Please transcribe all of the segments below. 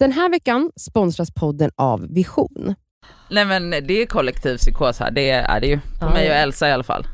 Den här veckan sponsras podden av Vision. Nej men det är kollektiv psykos här, det är det ju. På Ja, mig och. Elsa i alla fall.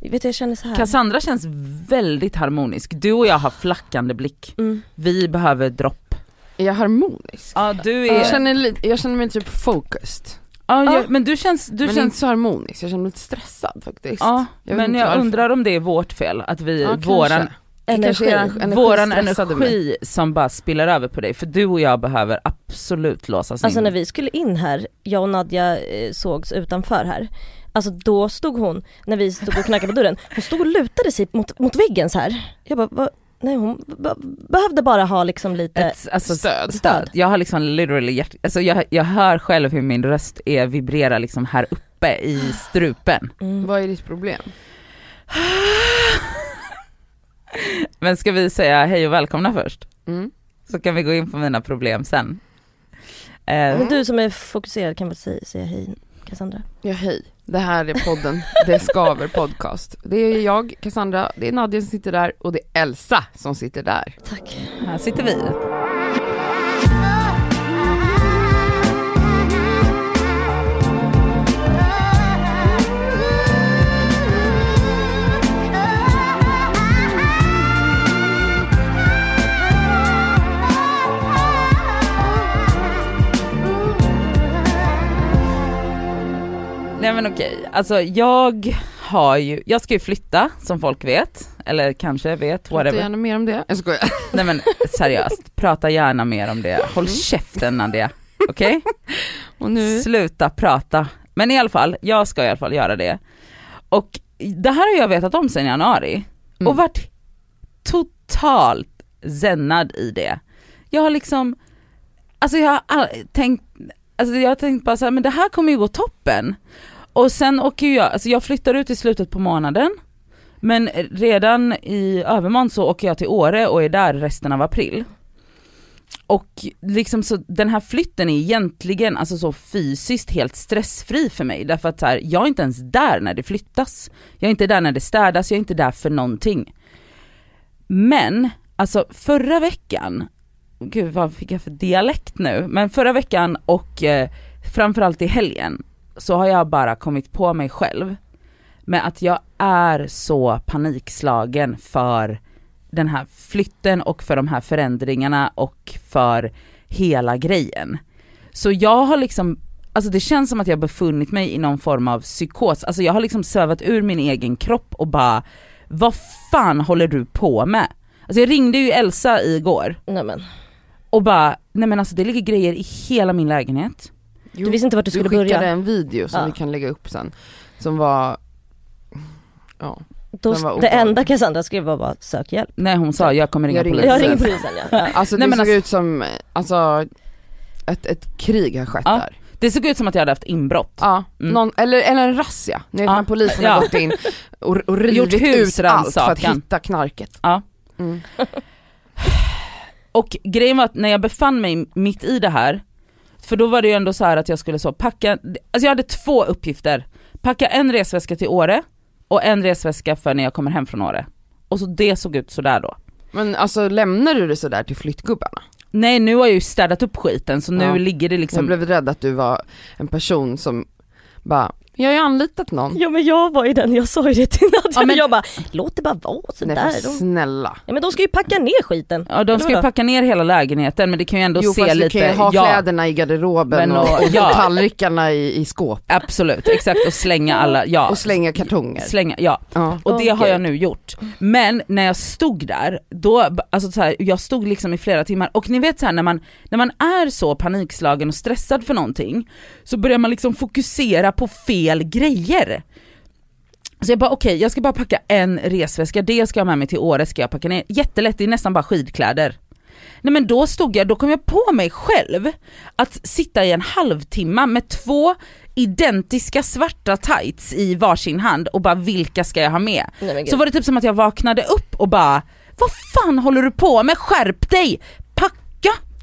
Vet du, jag känner så här. Cassandra känns väldigt harmonisk. Du och jag har flackande blick. Mm. Vi behöver dropp. Är jag harmonisk? Ja du är... Jag känner, lite, jag känner mig typ focused. ja, Ja. jag, men du känns, du men känns inte så harmonisk, jag känner mig lite stressad faktiskt. Ja, Jag men jag varför. undrar om det är vårt fel, att vi, Ja, våran, kanske. Energi. energi våran energi som bara spiller över på dig. För du och jag behöver absolut låsas Alltså in. när vi skulle in här, jag och Nadja eh, sågs utanför här. Alltså då stod hon, när vi stod och knackade på dörren, hon stod och lutade sig mot, mot väggen så här. Jag bara, va? nej hon be- behövde bara ha liksom lite Ett, alltså, Stöd. stöd. Jag har liksom literally hjärt... alltså jag, jag hör själv hur min röst är vibrerar liksom här uppe i strupen. Mm. Vad är ditt problem? Men ska vi säga hej och välkomna först? Mm. Så kan vi gå in på mina problem sen. Men du som är fokuserad kan väl säga, säga hej Cassandra? Ja hej, det här är podden Det skaver podcast. Det är jag, Cassandra, det är Nadja som sitter där och det är Elsa som sitter där. Tack. här sitter vi. Nej men okej, alltså jag har ju, jag ska ju flytta som folk vet, eller kanske vet, Prata whatever. gärna mer om det. Jag skojar. Nej men seriöst, prata gärna mer om det. Håll käften Nadia, okej? Och nu, Sluta prata. Men i alla fall, jag ska i alla fall göra det. Och det här har jag vetat om sedan januari Mm. och varit totalt zennad i det. Jag har liksom, alltså jag har tänkt, alltså jag har tänkt bara så här, men det här kommer ju gå toppen. Och sen åker ju jag, alltså jag flyttar ut i slutet på månaden, men redan i övermorgon så åker jag till Åre och är där resten av april. Och liksom så den här flytten är egentligen alltså så fysiskt helt stressfri för mig därför att så här, jag är inte ens där när det flyttas. Jag är inte där när det städas, jag är inte där för någonting. Men, alltså förra veckan, gud vad fick jag för dialekt nu, men förra veckan och eh, framförallt i helgen så har jag bara kommit på mig själv med att jag är så panikslagen för den här flytten och för de här förändringarna och för hela grejen. Så jag har liksom, alltså det känns som att jag befunnit mig i någon form av psykos, alltså jag har liksom sövat ur min egen kropp och bara, vad fan håller du på med? Alltså jag ringde ju Elsa igår Nej men, och bara, nej men alltså det ligger grejer i hela min lägenhet. du visste inte vart du skulle skickade börja. en video som Ja. vi kan lägga upp sen. Som var, ja, Då, var det enda Cassandra skrev var bara sök hjälp. Nej hon sa jag kommer ringa Jag polisen. Jag ringer polisen ja. alltså det Nej, men såg alltså- ut som, alltså ett, ett krig har skett Ja. där. Det såg ut som att jag hade haft inbrott. Ja, Mm. någon, eller, eller en razzia. Ni vet Ja. när polisen Ja. har gått in och, och Gjort rivit ut allt för att hitta knarket. Ja. Mm. Och grejen var att när jag befann mig mitt i det här, för då var det ju ändå så här att jag skulle så packa, alltså jag hade två uppgifter. Packa en resväska till Åre och en resväska för när jag kommer hem från Åre. Och så det såg ut sådär då. Men alltså lämnar du det sådär till flyttgubbarna? Nej nu har jag ju städat upp skiten så nu Ja. ligger det Jag liksom, blev rädd att du var en person som bara, jag har ju anlitat någon. Ja men jag var ju den, jag sa ju det till Nadja, Ja, men- jag bara låt det bara vara Nej sådär. för De, snälla. ja men de ska ju packa ner skiten. ja de ska ju packa ner hela lägenheten men det kan ju ändå Jo se fast du lite, kan ju ha ja kläderna i garderoben Men och, och- och ja. tallrikarna i, i skåp. absolut, exakt och slänga alla, ja. Och slänga kartonger. Slänga, ja. Ja. Och det Åh, har jag nu gjort. Men när jag stod där, då, alltså så här, jag stod liksom i flera timmar och ni vet så här, när man, när man är så panikslagen och stressad för någonting så börjar man liksom fokusera på fel grejer. Så jag bara okej, jag ska bara packa en resväska, det ska jag ha med mig till Åre ska jag packa ner. Jättelätt, det är nästan bara skidkläder. Nej men då stod jag, då kom jag på mig själv att sitta i en halvtimme med två identiska svarta tights i varsin hand och bara vilka ska jag ha med? Nej. Så var det typ som att jag vaknade upp och bara, vad fan håller du på med? Skärp dig!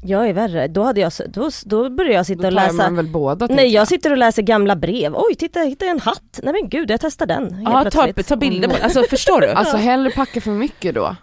Jag är värre, då, hade jag, då, då började jag sitta Då och läsa man väl båda Nej jag sitter och läser gamla brev, oj titta jag hittade en hatt, nej men gud jag testar den Ja, ta, ta bilder på alltså förstår du? Alltså hellre packa för mycket då.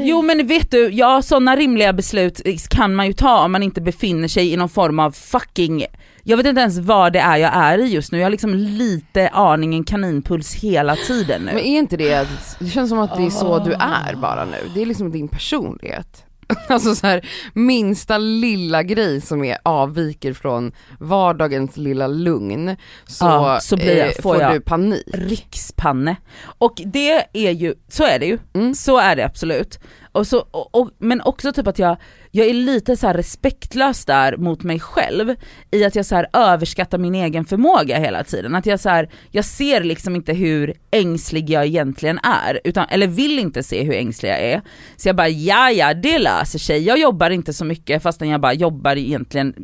Jo men vet du, ja sådana rimliga beslut kan man ju ta om man inte befinner sig i någon form av fucking jag vet inte ens vad det är jag är i just nu, jag har liksom lite aningen kaninpuls hela tiden nu. Men är inte det, det känns som att det är så du är bara nu. Det är liksom din personlighet. Alltså så här, minsta lilla grej som är avviker från vardagens lilla lugn så, Ja, så blir jag- eh, får jag- du panik. rikspanne. Och det är ju, så är det ju, Mm. så är det absolut. Och så, och, och, men också typ att jag, jag är lite så här respektlös där mot mig själv i att jag så här överskattar min egen förmåga hela tiden. Att jag så här, jag ser liksom inte hur ängslig jag egentligen är, utan, eller vill inte se hur ängslig jag är. Så jag bara ja ja det löser sig, jag jobbar inte så mycket fastän jag bara jobbar egentligen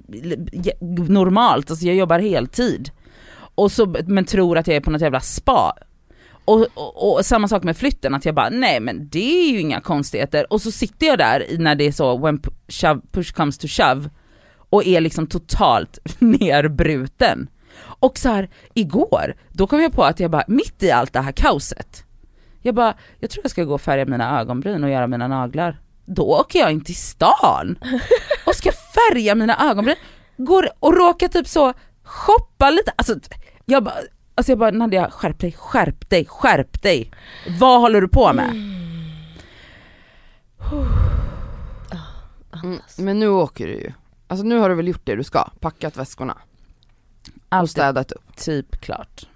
normalt, alltså jag jobbar heltid. Och så, men tror att jag är på något jävla spa. Och, och, och samma sak med flytten, att jag bara nej men det är ju inga konstigheter. Och så sitter jag där när det är så when push comes to shove och är liksom totalt nerbruten. Och så här igår, då kom jag på att jag bara, mitt i allt det här kaoset, jag bara, jag tror jag ska gå och färga mina ögonbryn och göra mina naglar. Då åker jag in till stan och ska färga mina ögonbryn, går och råkar typ så shoppa lite, alltså jag bara, alltså jag bara Nadja skärp dig, skärp dig, skärp dig. Vad håller du på med? Mm. Men nu åker du ju. Alltså nu har du väl gjort det du ska, packat väskorna och Allt är städat upp. typ klart.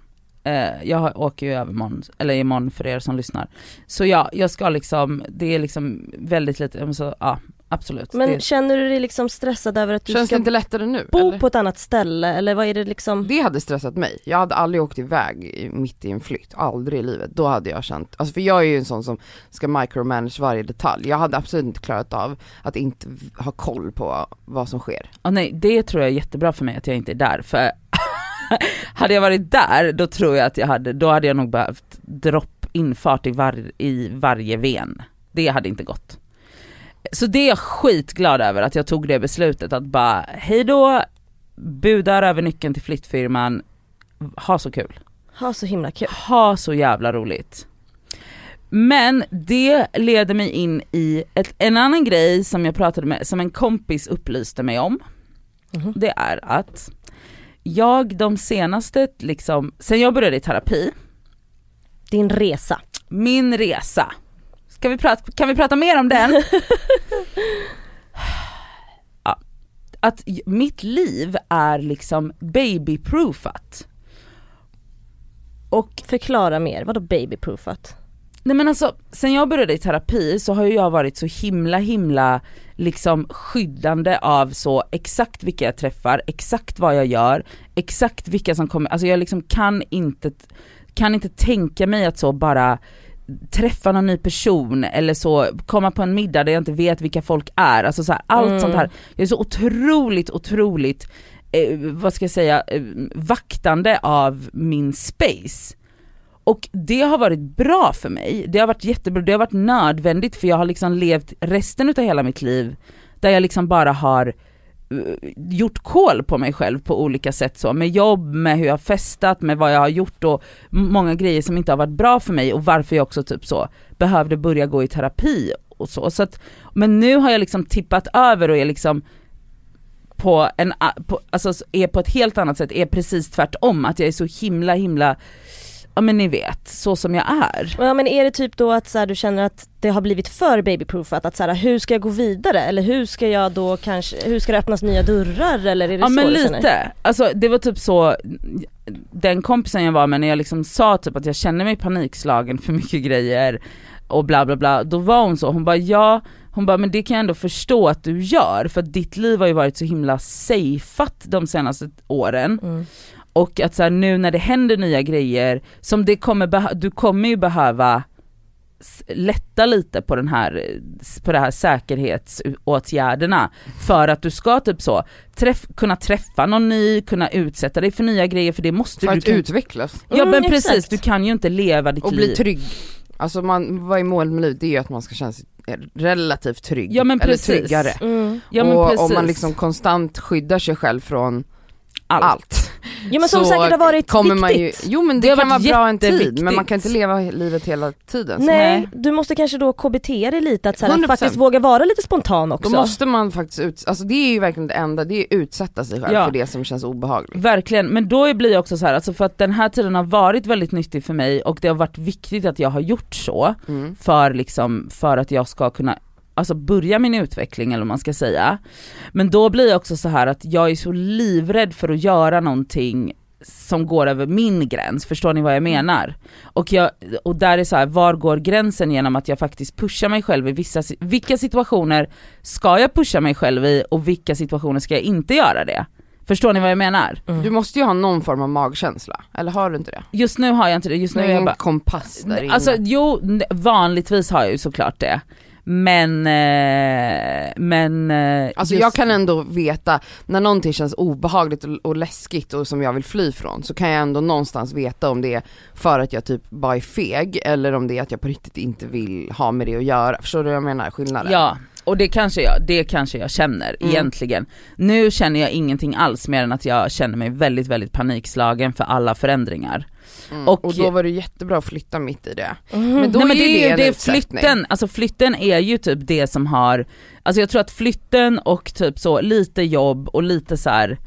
Eh, jag åker ju övermorgon, eller imorgon för er som lyssnar. Så ja, jag ska liksom, det är liksom väldigt lite, så, ja absolut. Men det, känner du dig liksom stressad över att du Känns ska inte lättare nu? bo eller? på ett annat ställe eller vad är det liksom? Det hade stressat mig. Jag hade aldrig åkt iväg i- mitt i en flytt, aldrig i livet. Då hade jag känt, alltså för jag är ju en sån som ska micromanage varje detalj. Jag hade absolut inte klarat av att inte ha koll på vad som sker. och nej, det tror jag är jättebra för mig att jag inte är där, för hade jag varit där, då tror jag att jag hade, då hade jag nog behövt dropp infart i, var, i varje ven. Det hade inte gått. Så det är jag skitglad över att jag tog det beslutet att bara, hej då, budar över nyckeln till flyttfirman, ha så kul. Ha så himla kul. Ha så jävla roligt. Men det leder mig in i ett, en annan grej som jag pratade med, som en kompis upplyste mig om. Mhm. Det är att jag de senaste, liksom, sen jag började i terapi, Din resa. min resa, Ska vi prata, kan vi prata mer om den? ja. Att mitt liv är liksom babyproofat. Och Förklara mer, vadå babyproofat? Nej men alltså, sen jag började i terapi så har ju jag varit så himla himla liksom skyddande av så exakt vilka jag träffar, exakt vad jag gör, exakt vilka som kommer, alltså jag liksom kan inte, kan inte tänka mig att så bara träffa någon ny person eller så komma på en middag där jag inte vet vilka folk är, alltså så här, allt Mm. sånt här. Jag är så otroligt, otroligt, eh, vad ska jag säga, eh, vaktande av min space. Och det har varit bra för mig, det har varit jättebra, det har varit nödvändigt för jag har liksom levt resten utav hela mitt liv där jag liksom bara har Eh, gjort koll på mig själv på olika sätt så, med jobb, med hur jag har festat, med vad jag har gjort och många grejer som inte har varit bra för mig och varför jag också typ så behövde börja gå i terapi och så. så att, men nu har jag liksom tippat över och är liksom på en, på, alltså är på ett helt annat sätt, är precis tvärtom, att jag är så himla himla ja men ni vet, så som jag är. Ja men är det typ då att så här, du känner att det har blivit för babyproofat? Att så här, hur ska jag gå vidare? Eller hur ska jag då kanske, hur ska det öppnas nya dörrar? Eller är det Ja så men lite, alltså det var typ så, den kompisen jag var med när jag liksom sa typ att jag känner mig panikslagen för mycket grejer och bla bla bla, då var hon så, hon bara ja, hon bara men det kan jag ändå förstå att du gör för att ditt liv har ju varit så himla safeat de senaste åren Mm. Och att så här, nu när det händer nya grejer, som det kommer du kommer ju behöva lätta lite på den här, på det här säkerhetsåtgärderna för att du ska typ så, träff, kunna träffa någon ny, kunna utsätta dig för nya grejer för det måste För du att kan, utvecklas Ja Mm, men precis, exakt. du kan ju inte leva ditt och liv bli trygg. Alltså man, vad är målet med livet? Det är ju att man ska känna sig relativt trygg. Ja, men eller precis. tryggare. Mm. Ja men och om man liksom konstant skyddar sig själv från Allt. allt. Ja men som säkert har varit kommer man ju, viktigt. jo men det, Det kan vara bra en tid men man kan inte leva livet hela tiden. Så Nej, du måste kanske då KBT dig lite, att så här, 100%. faktiskt våga vara lite spontan Då också. måste man faktiskt ut, alltså det är ju verkligen det enda, det är utsätta sig själv Ja. för det som känns obehagligt. Verkligen, men då blir jag också så här, alltså för att den här tiden har varit väldigt nyttig för mig och det har varit viktigt att jag har gjort så Mm. för liksom, för att jag ska kunna Alltså börja min utveckling eller vad man ska säga. Men då blir jag också så här att jag är så livrädd för att göra någonting som går över min gräns, förstår ni vad jag menar? Och, jag, och där är så här, var går gränsen genom att jag faktiskt pushar mig själv i vissa, vilka situationer ska jag pusha mig själv i och vilka situationer ska jag inte göra det? Förstår ni vad jag menar? Mm. Du måste ju ha någon form av magkänsla, eller har du inte det? Just nu har jag inte det, just nu är jag bara kompass där inne. Alltså jo, vanligtvis har jag ju såklart det. Men, eh, men... Eh, Alltså just- jag kan ändå veta, när någonting känns obehagligt och, och läskigt och som jag vill fly från så kan jag ändå någonstans veta om det är för att jag typ bara är feg eller om det är att jag på riktigt inte vill ha med det att göra. Förstår du vad jag menar? Skillnaden? Ja, och det kanske jag, det kanske jag känner Mm. egentligen. Nu känner jag ingenting alls mer än att jag känner mig väldigt, väldigt panikslagen för alla förändringar. Mm. och- Och, då var det jättebra att flytta mitt i det. Mm. Men då Nej men är det är det utsättning. flytten, alltså flytten är ju typ det som har, alltså jag tror att flytten och typ så lite jobb och lite så här,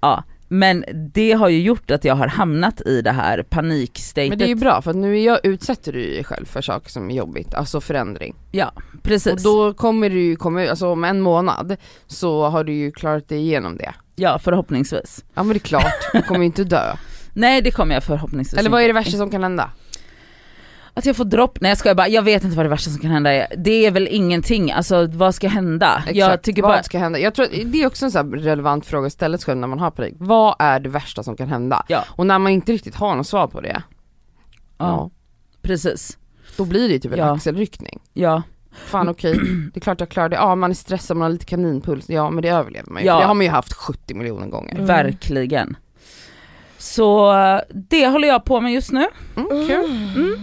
ja men det har ju gjort att jag har hamnat i det här panikstatet. Men det är ju bra för att nu är jag, utsätter du dig själv för saker som är jobbigt, alltså förändring. Precis. Och då kommer du ju komma ut, alltså om en månad så har du ju klarat dig igenom det. Ja förhoppningsvis. Ja men det är klart, du kommer ju inte dö. Nej det kommer jag förhoppningsvis Eller vad är det värsta som kan hända? Att jag får dropp, nej jag skojar bara, jag vet inte vad det värsta som kan hända är. Det är väl ingenting, alltså vad ska hända? Exakt, Jag tycker vad bara, ska hända? Jag tror det är också en här relevant fråga att ställa sig själv när man har panik. Vad är det värsta som kan hända? Ja. Och när man inte riktigt har något svar på det, ja, precis. då blir det ju typ en Ja. axelryckning. Ja, Fan okej, det är klart jag klarar det. Ja man är stressad, man har lite kaninpuls, ja men det överlever man ju. Ja. För det har man ju haft 70 miljoner gånger. Mm. verkligen. Så det håller jag på med just nu. Mm, kul. Mm.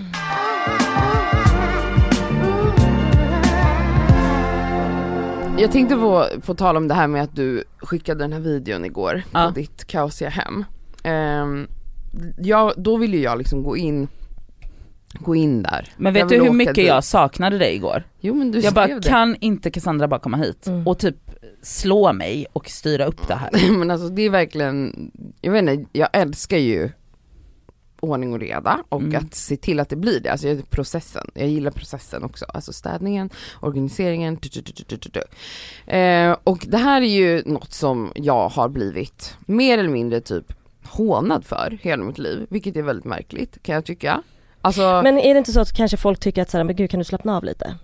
Jag tänkte på, på tal om det här med att du skickade den här videon igår Ja. på ditt kaosiga hem. Um, ja, då ville ju jag liksom gå in, gå in där. Men Jag vet du hur mycket dit. jag saknade dig igår? Jo men du Jag bara, det. kan inte Cassandra bara komma hit Mm. och typ slå mig och styra upp det här? men alltså det är verkligen, jag vet inte, jag älskar ju ordning och reda och Mm. att se till att det blir det, alltså jag- processen, jag gillar processen också, alltså städningen, organiseringen, tu, tu, tu. Eh, och det här är ju något som jag har blivit mer eller mindre typ hånad för hela mitt liv, vilket är väldigt märkligt kan jag tycka. Alltså, Men är det inte så att kanske folk tycker att så här, men gud kan du slappna av lite?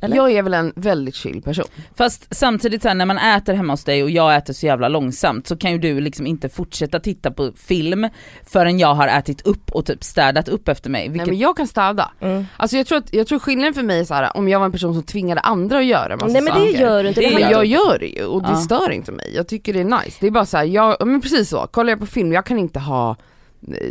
Eller? jag är väl en väldigt chill person. Fast samtidigt så här, när man äter hemma hos dig och jag äter så jävla långsamt så kan ju du liksom inte fortsätta titta på film förrän jag har ätit upp och typ städat upp efter mig. Nej Vilket, men jag kan städa. Mm. Alltså jag tror, att, jag tror skillnaden för mig är så här, om jag var en person som tvingade andra att göra massa Nej men det saker. gör du inte. Det Men jag gör det ju och det Ja. stör inte mig, jag tycker det är nice. Det är bara så här, jag, men precis så, kollar jag på film, jag kan inte ha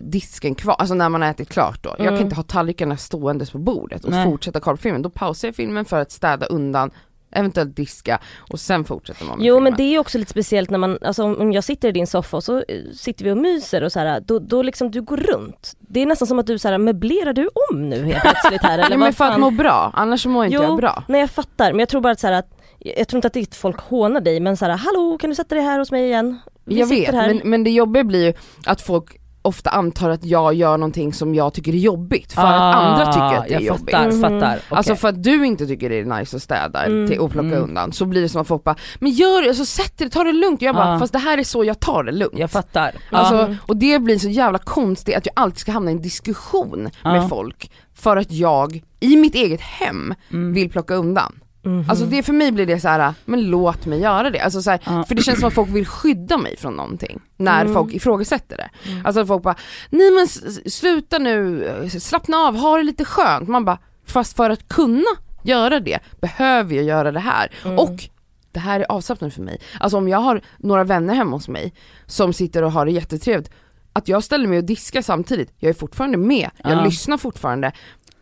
disken kvar, alltså när man har ätit klart då. Jag Mm. kan inte ha tallrikarna ståendes på bordet och Nej. fortsätta kolla på filmen. Då pausar jag filmen för att städa undan, eventuellt diska och sen fortsätter man med Jo filmen. men det är också lite speciellt när man, alltså om jag sitter i din soffa och så eh, sitter vi och myser och så här, då, då liksom du går runt. Det är nästan som att du så här, möblerar du om nu helt plötsligt här eller Nej, men för att må bra, annars mår inte Jo. jag bra. Nej jag fattar, men jag tror bara att så här, att jag tror inte att att folk hånar dig men så här, hallå kan du sätta dig här hos mig igen? Vi jag vet, här. men, men det jobbiga blir ju att folk ofta antar att jag gör någonting som jag tycker är jobbigt för att andra tycker att det är Ah, jag jobbigt. fattar, Mhm. fattar. Okej. Alltså för att du inte tycker det är nice att städa Mm. till och plocka Mm. undan så blir det som att folk bara Men gör det, alltså sätt det, ta det lugnt. Jag bara Ja. fast det här är så jag tar det lugnt. jag fattar. Alltså, och det blir så jävla konstigt att jag alltid ska hamna i en diskussion med folk för att jag i mitt eget hem Mm. vill plocka undan. Mhm. Alltså det för mig blir det så här, men låt mig göra det. Alltså så här, Ja. För det känns som att folk vill skydda mig från någonting när Mm. folk ifrågasätter det. Mm. Alltså folk bara, nej men sluta nu, slappna av, ha det lite skönt. Man bara, fast för att kunna göra det behöver jag göra det här. Mm. Och det här är avslappnande för mig. Alltså om jag har några vänner hemma hos mig som sitter och har det jättetrevligt, att jag ställer mig och diskar samtidigt, jag är fortfarande med, jag Ja. lyssnar fortfarande.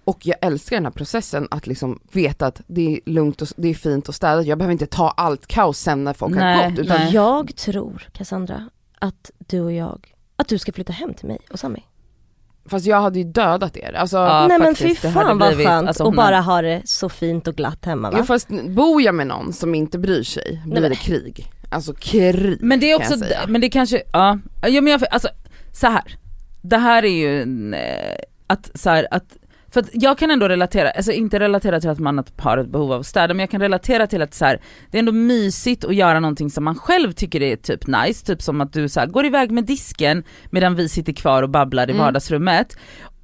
Och jag älskar den här processen att liksom veta att det är lugnt och det är fint och städat. Jag behöver inte ta allt kaos sen när folk Nej, har gått. Utan nej. Jag tror, Cassandra, att du och jag, att du ska flytta hem till mig och Sami. Fast jag hade ju dödat er. Alltså, Ja, Nej men faktiskt, fy det hade fan vad blivit- skönt alltså, hon bara ha det så fint och glatt hemma va? ja, fast bor jag med någon som inte bryr sig blir men- det krig. Alltså krig Men det är också, men det kanske, ja, ja men jag, alltså så här. det här är ju eh, att så här, att för att jag kan ändå relatera, alltså inte relatera till att man har ett behov av att städa men jag kan relatera till att så här, det är ändå mysigt att göra någonting som man själv tycker är typ nice, typ som att du så här, går iväg med disken medan vi sitter kvar och babblar i Mm. vardagsrummet.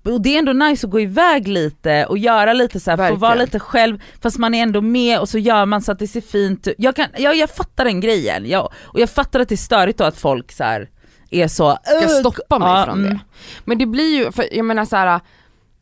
Och det är ändå nice att gå iväg lite och göra lite så här, få vara lite själv fast man är ändå med och så gör man så att det ser fint ut. Jag, kan, jag, jag fattar den grejen, jag, och jag fattar att det är störigt då att folk så här är så ska stoppa mig Ja, från mm. det. Men det blir ju, för jag menar så här,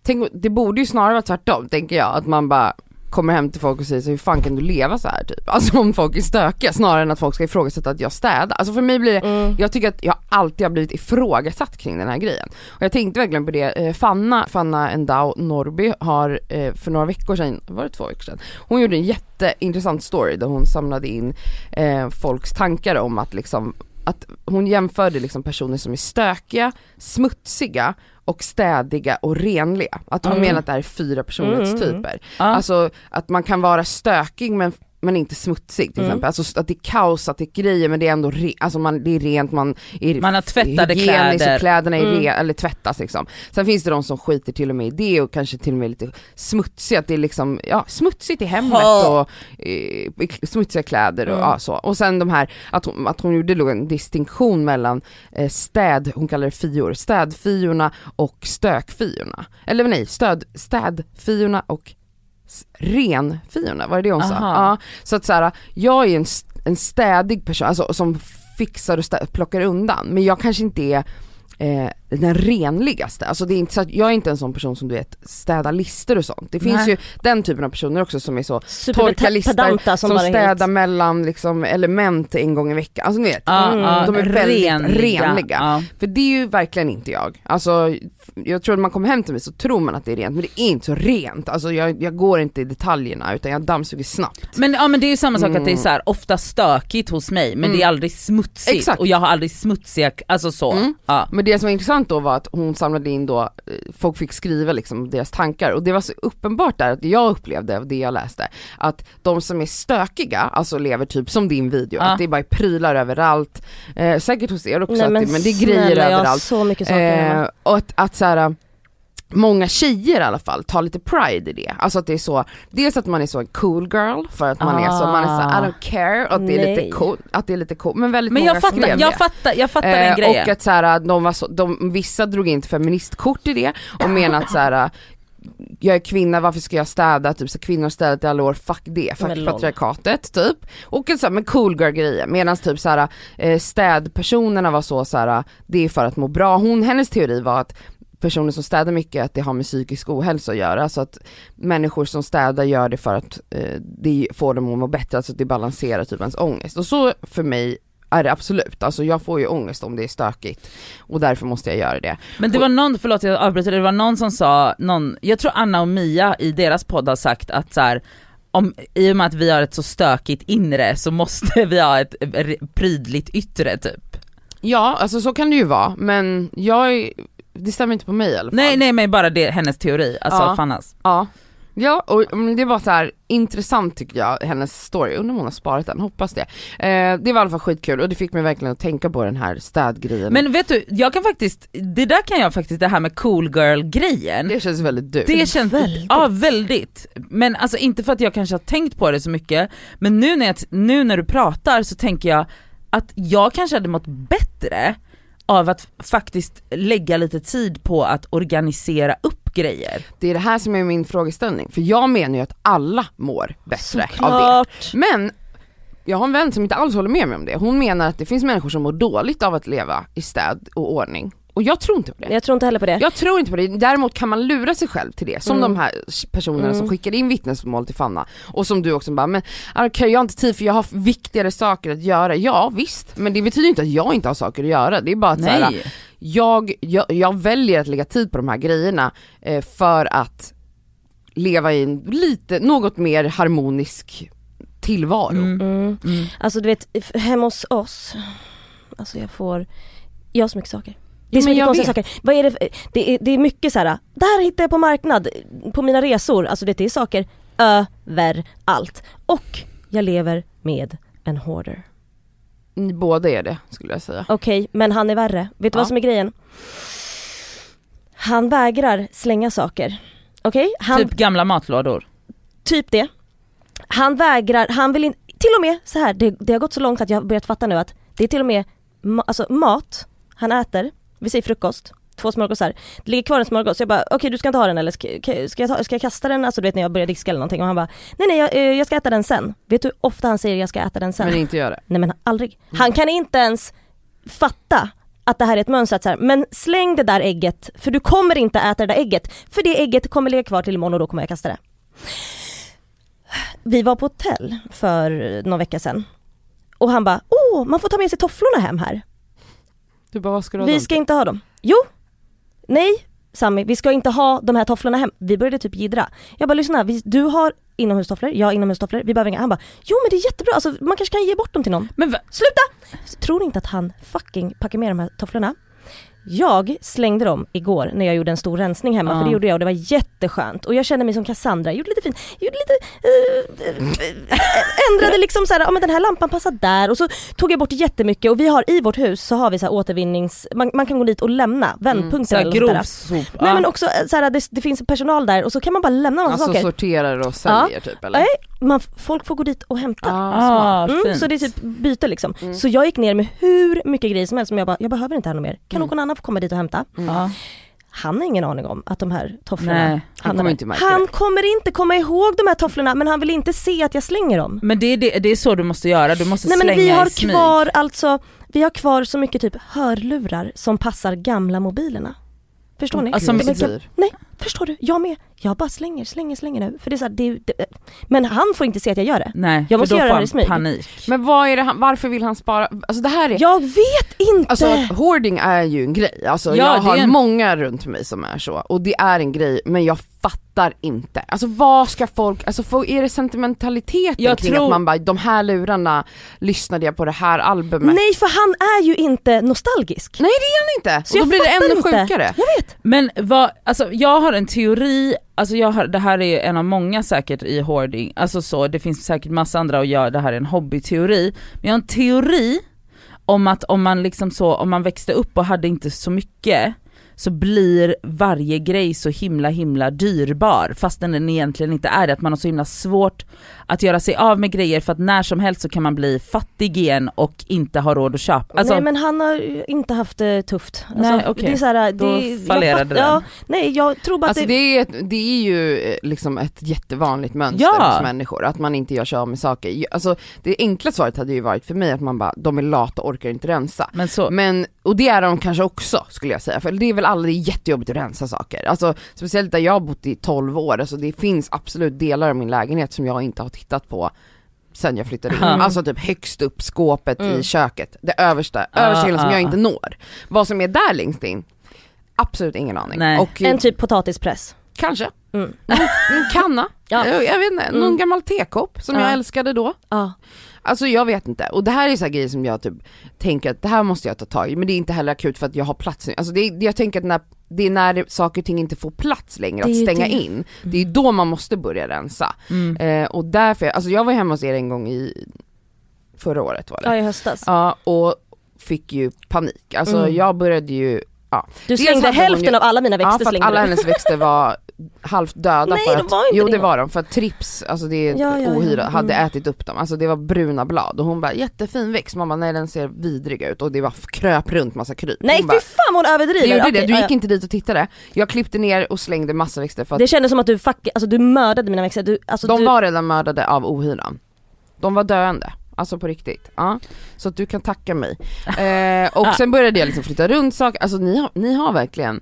tänk, det borde ju snarare vara tvärtom tänker jag, att man bara kommer hem till folk och säger så hur fan kan du leva så här typ? Alltså om folk är stökiga snarare än att folk ska ifrågasätta att jag städar. Alltså för mig blir det, Mm. jag tycker att jag alltid har blivit ifrågasatt kring den här grejen. Och jag tänkte verkligen på det, eh, Fanna, Fanna Endau Norby har eh, för några veckor sedan, var det två veckor sedan? Hon gjorde en jätteintressant story där hon samlade in eh, folks tankar om att liksom att hon jämförde liksom personer som är stökiga, smutsiga och städiga och renliga. Att hon Mm. menar att det här är fyra personlighetstyper. Ja. Alltså att man kan vara stökig men men inte smutsig till Mm. exempel. Alltså att det är kaos, att det är grejer men det är ändå re- alltså man, det är rent, man är Man har tvättade kläder. och kläderna är Mm. re- eller tvättas liksom. Sen finns det de som skiter till och med i det och kanske till och med lite smutsigt, att det är liksom, ja smutsigt i hemmet Ha. och i smutsiga kläder och Mm. ja, så. Och sen de här, att hon, att hon gjorde en distinktion mellan eh, städ, hon kallar det fior, städfiorna och stökfiorna. Eller nej, stöd, städfiorna och renfiorna, var det det hon sa? Ja, så att så här, jag är en, en städig person, alltså som fixar och stä- plockar undan, men jag kanske inte är eh, den renligaste. Alltså det är inte så att, jag är inte en sån person som du vet städar listor och sånt. Det finns Nej. ju den typen av personer också som är så Superpedanta listor, som, som, är städar helt... mellan liksom element en gång i veckan. Alltså ni vet, Ja, Mm. ja, de är väldigt renliga. renliga. Ja. för det är ju verkligen inte jag. Alltså jag tror att man kommer hem till mig så tror man att det är rent men det är inte så rent. Alltså jag, jag går inte i detaljerna utan jag dammsuger snabbt. Men, ja, men det är ju samma sak att det är Mm. så här, ofta stökigt hos mig men Mm. det är aldrig smutsigt Exakt. och jag har aldrig smutsiga, alltså så. Mm. Ja. Men det som var intressant då var att hon samlade in då, eh, folk fick skriva liksom deras tankar och det var så uppenbart där att jag upplevde av det jag läste, att de som är stökiga, alltså lever typ som din video, Ja. att det är bara prylar överallt, eh, säkert hos er också, Nej, att men, det, men det är grejer snälla, jag har överallt. så mycket saker. Eh, och att, att så här, Många tjejer i alla fall tar lite pride i det, alltså att det är så, dels att man är så en cool girl för att man är så, man är så I don't care, och att det är lite cool, att det är lite cool, men väldigt Men många jag fattar, skrev jag det. fattar, jag fattar Eh, den grejen. Och att så här, de var så, de, vissa drog in feministkort i det och menade att så här, jag är kvinna, varför ska jag städa? Typ så kvinnor har städat i alla år, fuck det, fuck Men patriarkatet typ. Och en sån men cool girl grejer, medan typ så här, eh, städpersonerna var så, så här, det är för att må bra. Hon, hennes teori var att personer som städar mycket, att det har med psykisk ohälsa att göra, så att människor som städar gör det för att eh, det får dem att må bättre, alltså att det balanserar typ ens ångest. Och så för mig är det absolut, alltså jag får ju ångest om det är stökigt och därför måste jag göra det. Men det var någon, förlåt jag avbryter, det var någon som sa, någon, jag tror Anna och Mia i deras podd har sagt att så här, om, i och med att vi har ett så stökigt inre så måste vi ha ett prydligt yttre typ. Ja, alltså så kan det ju vara, men jag, är- det stämmer inte på mig i alla fall. Nej nej men bara det, hennes teori, alltså Ja. Fannas. Ja, ja och mm, det var så här intressant tycker jag, hennes story, undrar om hon har sparat den, hoppas det. Eh, det var i alla fall skitkul och det fick mig verkligen att tänka på den här städgrejen. Men vet du, jag kan faktiskt, det där kan jag faktiskt, det här med cool girl grejen, det känns väldigt du. Det känns, Väldigt. ja väldigt. Men alltså inte för att jag kanske har tänkt på det så mycket, men nu när, jag, nu när du pratar så tänker jag att jag kanske hade mått bättre av att faktiskt lägga lite tid på att organisera upp grejer. Det är det här som är min frågeställning, för jag menar ju att alla mår bättre av det. Såklart. Men jag har en vän som inte alls håller med mig om det. Hon menar att det finns människor som mår dåligt av att leva i städ och ordning. Och jag tror inte på det. Jag tror inte heller på det. Jag tror inte på det, däremot kan man lura sig själv till det. Som Mm. de här personerna som Mm. skickade in vittnesmål till Fanna. Och som du också bara, men okej jag har inte tid för jag har viktigare saker att göra. Ja visst, men det betyder inte att jag inte har saker att göra. Det är bara att så här, Nej. jag, jag, jag väljer att lägga tid på de här grejerna eh, för att leva i en lite, något mer harmonisk tillvaro. Mm. Mm. Mm. Alltså du vet, hemma hos oss, alltså jag får, jag har så mycket saker. Det är så mycket jag konstiga vet. saker. Vad är det, för, det, är, det är mycket så här. det här hittar jag på marknad, på mina resor, alltså det är saker överallt. Och jag lever med en hoarder. Ni båda är det skulle jag säga. Okej, men han är värre. Vet du Ja. vad som är grejen? Han vägrar slänga saker. Okej? Han, Typ gamla matlådor. typ det. Han vägrar, han vill inte, till och med så här, det, det har gått så långt att jag har börjat fatta nu att det är till och med ma- alltså mat han äter, vi säger frukost, två smörgåsar, det ligger kvar en smörgås, jag bara okej du ska inte ha den eller ska, ska, jag ta, ska jag kasta den, alltså du vet när jag börjar diska eller någonting och han bara nej nej jag, eh, jag ska äta den sen. Vet du hur ofta han säger jag ska äta den sen? Men inte göra det. Nej men aldrig. Han kan inte ens fatta att det här är ett mönster, så här, men släng det där ägget för du kommer inte äta det där ägget för det ägget kommer ligga kvar till imorgon och då kommer jag kasta det. Vi var på hotell för någon vecka sedan och han bara åh man får ta med sig tofflorna hem här. Du bara, vad ska du ha Vi dem ska till? inte ha dem. Jo, nej Sami, vi ska inte ha de här tofflorna hem. Vi började typ jiddra. Jag bara lyssna, vi, du har inomhustofflor, jag har inomhustofflor, vi behöver inga. Han bara jo men det är jättebra, alltså, man kanske kan ge bort dem till någon. Men va? Sluta! Tror inte att han fucking packar med de här tofflorna. Jag slängde dem igår när jag gjorde en stor rensning hemma, Ja. för det gjorde jag och det var jätteskönt. Och jag kände mig som Cassandra, jag gjorde lite fint, jag gjorde lite, eh, ändrade liksom såhär, ja men den här lampan passar där och så tog jag bort jättemycket och vi har i vårt hus så har vi så här återvinnings, man, man kan gå dit och lämna vändpunkter Så här eller grovsop. Nej ja. men också eh, såhär, det, det finns personal där och så kan man bara lämna massa Alltså saker. sorterar och säljer typ eller? Nej, man, folk får gå dit och hämta. Ah, Ah, Mm, så det är typ byte liksom. Mm. Så jag gick ner med hur mycket grejer som helst som jag bara, jag behöver inte här något mer. Kan Mm. någon annan få komma dit och hämta? Ja. Han har ingen aning om att de här tofflorna Nej, han kommer där. inte märka Han kommer inte komma ihåg de här tofflorna men han vill inte se att jag slänger dem. Men det är, det, det är så du måste göra, du måste Nej men slänga vi har i smyg. kvar alltså, vi har kvar så mycket typ hörlurar som passar gamla mobilerna. Förstår ni? Alltså, men- Nej, förstår du? Jag med. Jag bara slänger, slänger, slänger nu. För det är så här, det, det, men han får inte se att jag gör det. Nej, Jag för måste då göra får det i smyg. panik. Men vad är det han, varför vill han spara? Alltså det här är Jag vet inte! Alltså hoarding är ju en grej, alltså Ja, jag har en- många runt mig som är så och det är en grej men jag fattar inte. Alltså vad ska folk, alltså får, är det sentimentaliteten Jag kring tror- att man bara, de här lurarna lyssnade jag på det här albumet. Nej för han är ju inte nostalgisk. Nej det är han inte! Så och då blir det ännu inte. sjukare. Jag vet. Men vad, alltså jag har en teori, alltså jag har, det här är en av många säkert i hoarding, alltså så, det finns säkert massa andra och jag, det här är en hobbyteori, men jag har en teori om att om man liksom så, om man växte upp och hade inte så mycket, så blir varje grej så himla himla dyrbar. Fastän den egentligen inte är det, att man har så himla svårt att göra sig av med grejer för att när som helst så kan man bli fattig igen och inte ha råd att köpa. Alltså, nej men han har ju inte haft det tufft. Alltså, Nej, okej. Det är så här, Då det, jag fallerade fatt- den. Ja, nej jag tror bara att Alltså det, det är, ett, det är ju eh, liksom ett jättevanligt mönster Ja. hos människor, att man inte gör sig av med saker. Alltså det enkla svaret hade ju varit för mig att man bara, de är lata och orkar inte rensa. men så, Men, och det är de kanske också skulle jag säga, för det är väl aldrig jättejobbigt att rensa saker. Alltså speciellt där jag har bott i 12 år, alltså det finns absolut delar av min lägenhet som jag inte har tittat på sen jag flyttade in. Mm. Alltså typ högst upp skåpet Mm. i köket, det översta, Ah, översta hyllan som ah, jag inte når. Vad som är där längst in, absolut ingen aning. Nej. Och en typ potatispress. kanske, Mm. en kanna, Ja. jag, jag vet inte, någon Mm. gammal tekopp som Ja. jag älskade då. Alltså jag vet inte, och det här är så här grejer som jag typ tänker att det här måste jag ta tag i, men det är inte heller akut för att jag har plats nu. Alltså det jag tänker att när, det är när saker och ting inte får plats längre att stänga det. in, det är då man måste börja rensa. mm. Eh, och därför, alltså jag var hemma hos er en gång i förra året var det. ja i höstas. Ja, och fick ju panik. Alltså Mm. jag började ju, Du Dels slängde hälften ju- av alla mina ja växter för att alla du. hennes växter var halvt döda Nej, för de att, var inte jo det. det var de, för att trips, alltså det är Ja, ja, ja. ohyra, hade Mm. ätit upp dem, alltså det var bruna blad och hon bara jättefin växt, mamma nej den ser vidrig ut och det var kröp runt massa kryp. Nej hon fy fan hon det överdriver. gjorde det, du gick inte dit och tittade. Jag klippte ner och slängde massa växter för att Det kändes som att du fuck, alltså du mördade mina växter. Du, alltså de du, var redan mördade av ohyran. De var döende. Alltså på riktigt. Ja. Så att du kan tacka mig. Eh, och sen började jag liksom flytta runt saker, alltså ni har, ni har verkligen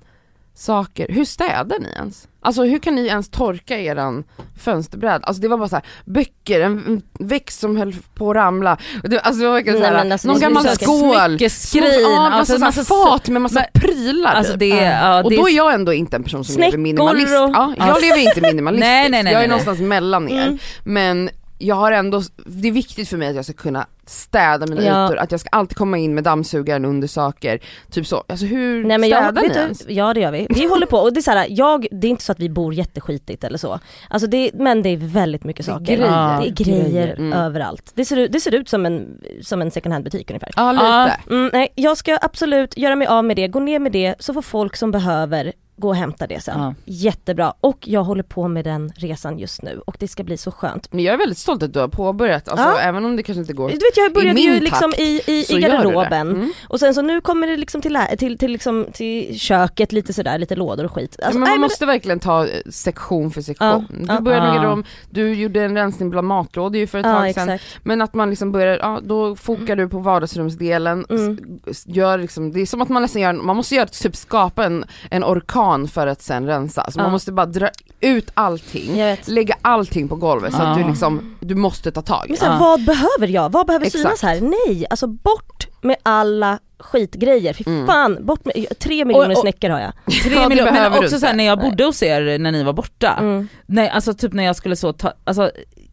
saker, hur städar ni ens? Alltså hur kan ni ens torka eran fönsterbräda? Alltså det var bara så här, böcker, en, växt som höll på att ramla, det, alltså det var verkligen såhär, alltså, någon gammal så skål, Smyckeskrin, ja, alltså alltså, massa massa fat med massa men- prylar Alltså typ. det, ja, Och det då är jag ändå inte en person som lever minimalist. och- Ja, jag Ja. lever inte minimalistiskt, Nej, nej, nej, jag är nej, någonstans mellan er. Mm. Men jag har ändå, det är viktigt för mig att jag ska kunna städa mina Ja. ytor, att jag ska alltid komma in med dammsugaren under saker, typ så. Alltså hur Nej men städar jag, ni ens? du, ja det gör vi. Vi håller på och det är så här, jag, det är inte så att vi bor jätteskitigt eller så. Alltså det, men det är väldigt mycket Det är saker. grejer. Det är grejer, mm. överallt. Det ser, ut, det ser ut som en, som en second hand butik ungefär. Ja lite. Mm, nej, jag ska absolut göra mig av med det, gå ner med det så får folk som behöver gå och hämta det sen. Ja. Jättebra. Och jag håller på med den resan just nu och det ska bli så skönt. Men jag är väldigt stolt att du har påbörjat, alltså Ja. även om det kanske inte går Du vet jag började ju liksom takt, i, i, i garderoben Mm. och sen så nu kommer det liksom till, till, till, liksom, till köket lite sådär, lite lådor och skit. Alltså, men man nej, men- måste verkligen ta eh, sektion för sektion. Ja, Du ja. började med Ja. garderob, du gjorde en rensning bland matlådor ju för ett tag sedan. exakt. Men att man liksom börjar, ja då fokar du på vardagsrumsdelen, Mm. gör liksom, det är som att man nästan gör, man måste göra, typ skapa en, en orkan för att sen rensa. Alltså man Ja. måste bara dra ut allting, lägga allting på golvet så att du liksom, du måste ta tag i Men det. så Ja. vad behöver jag? Vad behöver Exakt. synas här? Nej, alltså bort med alla skitgrejer. Fy Mm. fan, bort med, tre miljoner Och- och- snäckor har jag. Tre miljoner, behöver men också såhär när jag bodde hos er när ni var borta, Mm. nej alltså typ när jag skulle så ta, alltså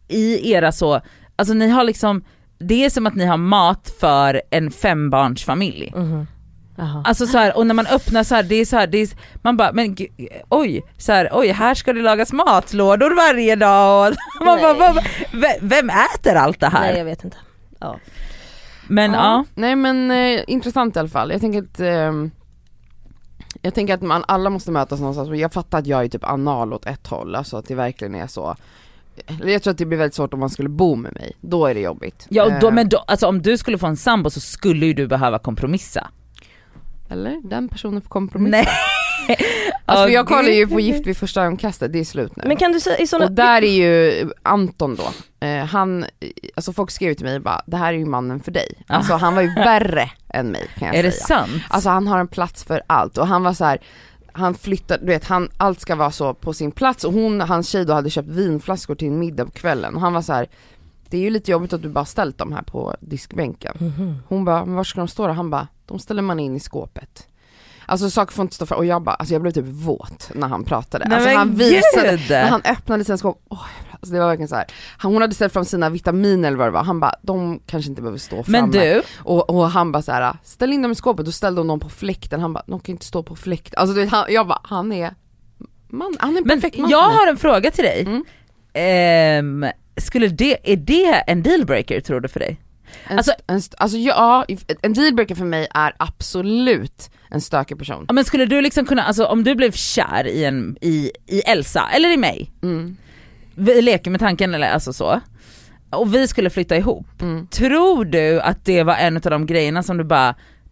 i era så, alltså ni har liksom, det är som att ni har mat för en fembarnsfamilj. Mhm. Alltså så här, och när man öppnar så här, det är så här, det är, man bara men oj, så här, oj här ska det lagas matlådor varje dag och man bara, ve- vem äter allt det här? Nej jag vet inte. Ja. men ja, Nej men eh, intressant i alla fall, jag tänker att ehm, jag tänker att man alla måste mötas någonstans, jag fattar att jag är typ anal åt ett håll, alltså att det verkligen är så Jag tror att det blir väldigt svårt om man skulle bo med mig, då är det jobbigt. ja då, Eh, men då, alltså om du skulle få en sambo så skulle ju du behöva kompromissa. Eller? Den personen får kompromissa. Nej. Alltså jag kollar ju på Gift vid första ögonkastet, det är slut nu. Men kan du säga i såna... Och där är ju Anton då, eh, han, alltså folk skrev till mig bara, det här är ju mannen för dig. Alltså han var ju värre än mig kan jag Är det säga. sant? Alltså han har en plats för allt och han var så här. Han flyttar, du vet han, allt ska vara så på sin plats och hon, hans tjej då hade köpt vinflaskor till en middag på kvällen och han var så här. Det är ju lite jobbigt att du bara ställt dem här på diskbänken. Mhm. Hon bara, men var ska de stå då? Han bara, de ställer man in i skåpet. Alltså saker får inte stå för och jag bara, alltså jag blev typ våt när han pratade. Nej, alltså men han visade, gud! när han öppnade sina skåp, åh, alltså det var verkligen så här. Han, hon hade ställt fram sina vitaminer eller vad det var, han bara, de kanske inte behöver stå framme. Men du, Och, och han bara så här, ställ in dem i skåpet, då ställde hon dem på fläkten, han bara, de kan inte stå på fläkten. Alltså du vet, han, jag bara, han är, man, han är en men perfekt man jag för mig. har en fråga till dig. Mm. Ehm, skulle det, är det en dealbreaker tror du för dig? En, alltså- en, alltså ja, en dealbreaker för mig är absolut en stökig person. Men skulle du liksom kunna, alltså om du blev kär i, en, i, i Elsa, eller i mig, Mm, vi leker med tanken eller alltså så, och vi skulle flytta ihop, mm. tror du att det var en av de grejerna som du bara,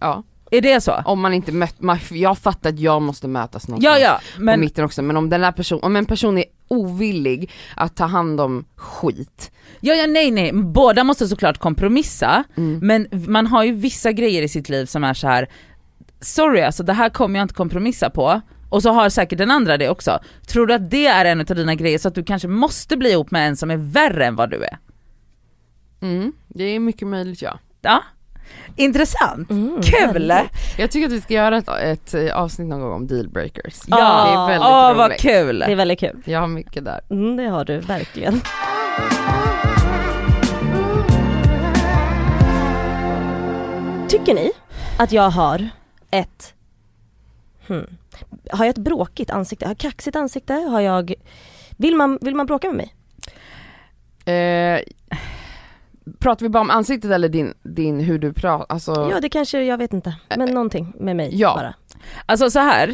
Ja, Är det så? om man inte mött, man, jag fattar att jag måste mötas någonstans Ja, ja. på Men, mitten också, men om den här person, om en person är ovillig att ta hand om skit, ja, ja, nej, nej. Båda måste såklart kompromissa, mm. men man har ju vissa grejer i sitt liv som är så här. sorry alltså det här kommer jag inte kompromissa på. Och så har säkert den andra det också. Tror du att det är en av dina grejer så att du kanske måste bli ihop med en som är värre än vad du är? Mm, det är mycket möjligt ja. Ja. Intressant. Mm, Kul! väldigt. Jag tycker att vi ska göra ett, ett eh, avsnitt någon gång om dealbreakers. Ja, det är väldigt Åh vad kul! Det är väldigt kul. Jag har mycket där. Mm, det har du verkligen. Tycker ni att jag har ett hmm, Har jag ett bråkigt ansikte? Har jag kaxigt ansikte? Har jag Vill man, vill man bråka med mig? Eh, pratar vi bara om ansiktet eller din, din hur du pratar, alltså Ja det kanske, jag vet inte. Men någonting med mig ja, bara. Alltså så här.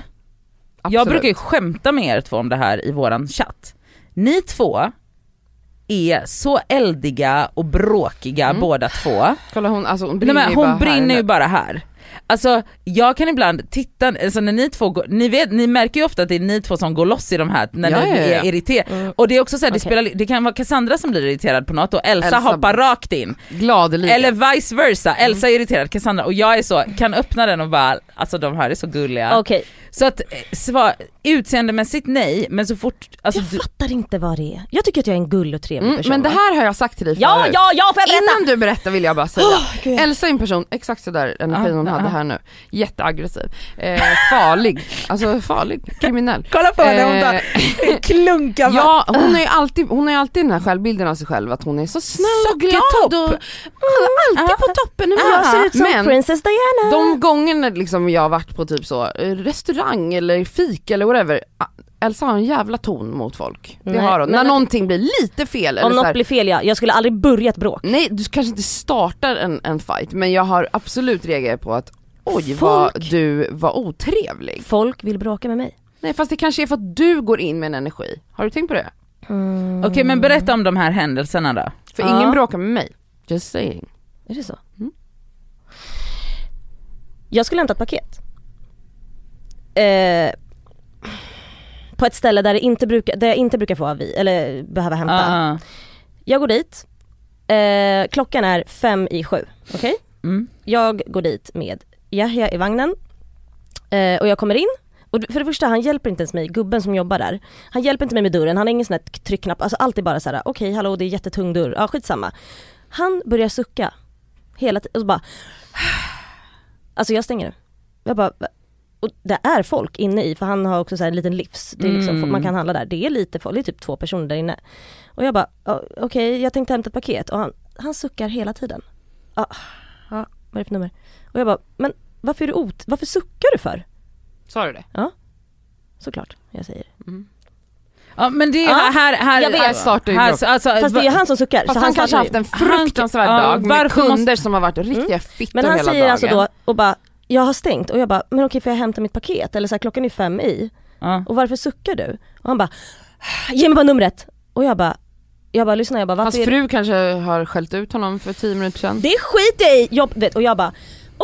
jag absolut. brukar ju skämta med er två om det här i våran chatt. Ni två är så eldiga och bråkiga Mm. båda två. Kolla hon, alltså hon Nej, brinner men ju hon bara här brinner ju bara här. Alltså jag kan ibland titta, alltså när ni två går, ni, vet, ni märker ju ofta att det är ni två som går loss i de här när Ja, ni ja, ja. är irriterade. Mm. Och det är också så här, det, spelar, det kan vara Cassandra som blir irriterad på något och Elsa, Elsa- hoppar rakt in. Gladeligen. Eller vice versa, Mm. Elsa är irriterad, Cassandra och jag är så, kan öppna den och bara, alltså de här är så gulliga. Okej, Så att eh, svar, utseendemässigt nej, men så fort, alltså jag du, fattar inte vad det är. Jag tycker att jag är en gullig och trevlig mm, person. men det här har jag sagt till dig Ja, förut. ja, ja, får jag berätta? Innan du berättar vill jag bara säga, Gud. Elsa är en person, exakt sådär energin Ja, hon ja, hade ja. här nu, jätteaggressiv, eh, farlig, alltså farlig, kriminell. kolla på henne, hon Eh, tar klunkar Ja, hon har ju alltid, hon har alltid den här självbilden av sig själv att hon är så snäll och glad Sockertopp. och alltid på toppen i Jag ser ut som Men Princess Diana. de gångerna liksom jag har varit på typ så eh, restaurang eller fik eller whatever, Elsa har en jävla ton mot folk. Det Nej, har hon. men- När någonting blir lite fel eller Om så något här, blir fel ja, jag skulle aldrig börja ett bråk. Nej du kanske inte startar en, en fight men jag har absolut reagerat på att oj vad Folk- du var otrevlig. Folk vill bråka med mig. Nej fast det kanske är för att du går in med en energi. Har du tänkt på det? Mm. Okej men berätta om de här händelserna då. För Ja. ingen bråkar med mig. Just saying. Är det så? Mm. Jag skulle hämta ett paket. Eh, på ett ställe där, det inte brukar, där jag inte brukar få avi, eller behöva hämta. Ah, Jag går dit, eh, klockan är fem i sju, okej? mm. Jag går dit med Yahya i vagnen eh, och jag kommer in och för det första han hjälper inte ens mig, gubben som jobbar där. Han hjälper inte mig med dörren, han har ingen sån här tryckknapp, alltså allt är bara så här: okej hallå det är jättetung dörr, ja skitsamma. Han börjar sucka hela tiden och så bara Alltså jag stänger nu. Jag bara? Och det är folk inne i för han har också så här en liten livs, det är liksom, Mm. man kan handla där. Det är lite folk, det är typ två personer där inne. Och jag bara, "Ja, okej jag tänkte hämta ett paket och han, han suckar hela tiden. Ja, ja, vad är det för nummer? Och jag bara, men varför är du ot, varför suckar du för? Sa du det? Såklart, jag säger det. Ja men det är Ja, här, här, jag vet. här startar ju bråk. alltså, Fast det är han som suckar. Fast så han, kanske startar haft en Han- fruktansvärd ja, dag med kunder måste- som har varit riktiga fittor Men han hela säger dagen. alltså då och bara, jag har stängt och jag bara, men okej får jag hämta mitt paket? Eller så här, klockan är fem i. ja. Och varför suckar du? Och han bara, ge mig bara numret. Och jag bara, jag bara lyssna, jag bara Hans varför det? fru kanske har skällt ut honom för tio minuter sedan. Det skiter jag i! Jag, vet, och jag bara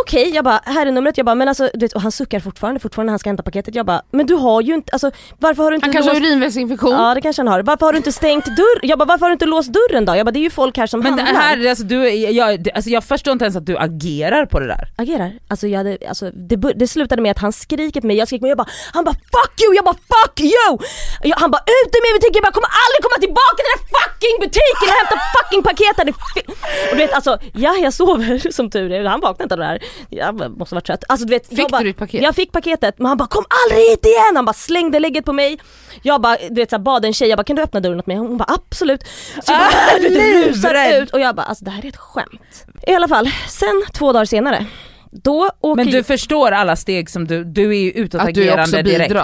Okej, jag bara, här är numret, jag bara, men alltså, du vet, och han suckar fortfarande, fortfarande när han ska hämta paketet. Jag bara, men du har ju inte, alltså varför har du inte Han kanske har låst... urinvägsinfektion. Ja det kanske han har. Varför har du inte stängt dörr? Jag bara, varför har du inte låst dörren då? Jag bara, det är ju folk här som Men det handlar. här, alltså, du, jag, det- alltså, jag förstår inte ens att du agerar på det där. agerar. Alltså, jag hade, alltså det, det slutade med att han skriker på mig, jag skrek på mig, jag bara, han bara 'fuck you' jag bara 'fuck you' jag, Han bara 'ut ur min butik' jag bara 'kommer aldrig komma tillbaka till den här fucking butiken och hämta fucking Det fi-" Och du vet alltså, ja jag sover som tur är, han vaknade inte av det här. Jag måste vara trött. Alltså du vet, Fick jag bara, du ditt paket? Jag fick paketet men han bara 'kom aldrig hit igen' Han bara slängde lägget på mig. Jag bara, du vet så här, bad en tjej, jag bara 'kan du öppna dörren åt mig?' Hon bara 'absolut' Så jag bara, Ah, du rusar ut och jag bara alltså det här är ett skämt. I alla fall, sen två dagar senare då åker Men du förstår alla steg som du, du är ju Att du utåtagerande också direkt.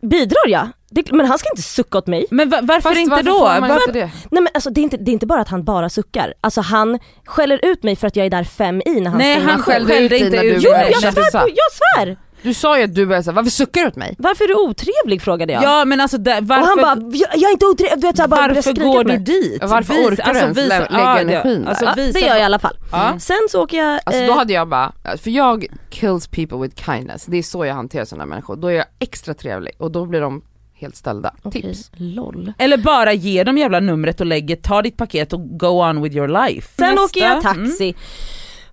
Bidrar. jag. Det, men han ska inte sucka åt mig. Men va- varför Fast inte varför då? Varför- inte det? Nej men alltså det är, inte, det är inte bara att han bara suckar. Alltså han skäller ut mig för att jag är där fem i när han Nej han skällde ut dig inte när du ut Jo jag svär, på, jag svär! Du sa ju att du började säga varför suckar du åt mig? Varför är du otrevlig frågade jag. Ja men alltså där, varför, och han bara, jag, jag är inte otrevlig, du vet såhär bara varför går på du dit? Varför orkar du ens lä- lägga ja, energin det- alltså, Ja, visa det gör jag i alla fall. Ja. Sen så åker jag... Alltså eh, då hade jag bara, för jag kills people with kindness, det är så jag hanterar sådana människor. Då är jag extra trevlig och då blir de helt ställda. okej, Tips. LOL. Eller bara ge dem jävla numret och lägg ett, ta ditt paket och go on with your life. Sen Nästa. åker jag Mm.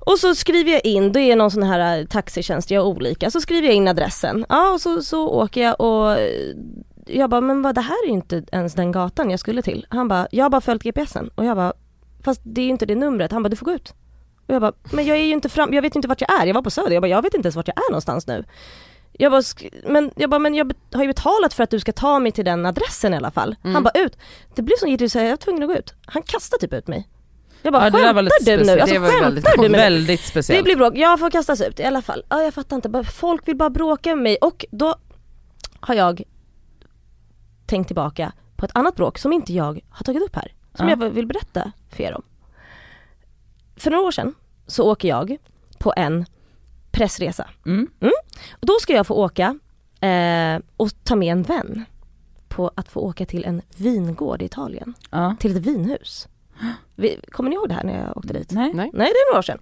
Och så skriver jag in, det är någon sån här eh, taxitjänst, jag har olika, så skriver jag in adressen. Ja och så, så åker jag och eh, jag bara, men vad det här är ju inte ens den gatan jag skulle till. Han bara, jag har bara följt GPSen. Och jag bara, fast det är ju inte det numret. Han bara, du får gå ut. Och jag bara, men jag är ju inte fram, jag vet inte vart jag är. Jag var på Söder, jag bara, jag vet inte ens vart jag är någonstans nu. Jag bara, men jag, bara, men jag har ju betalat för att du ska ta mig till den adressen i alla fall. Mm. Han bara, ut. Det blev så jag var tvungen att gå ut. Han kastade typ ut mig. Jag bara, Ja, det skämtar du nu? Alltså Det var väldigt du mig? Väldigt Det speciellt. blir bråk, jag får kastas ut i alla fall. Ja, jag fattar inte, folk vill bara bråka med mig och då har jag tänkt tillbaka på ett annat bråk som inte jag har tagit upp här. Som Ja. jag vill berätta för er om. För några år sedan så åker jag på en pressresa. Mm. Och då ska jag få åka eh, och ta med en vän på att få åka till en vingård i Italien. Ja. Till ett vinhus. Vi, kommer ni ihåg det här när jag åkte dit? Nej. Nej. Nej, det är några år sedan.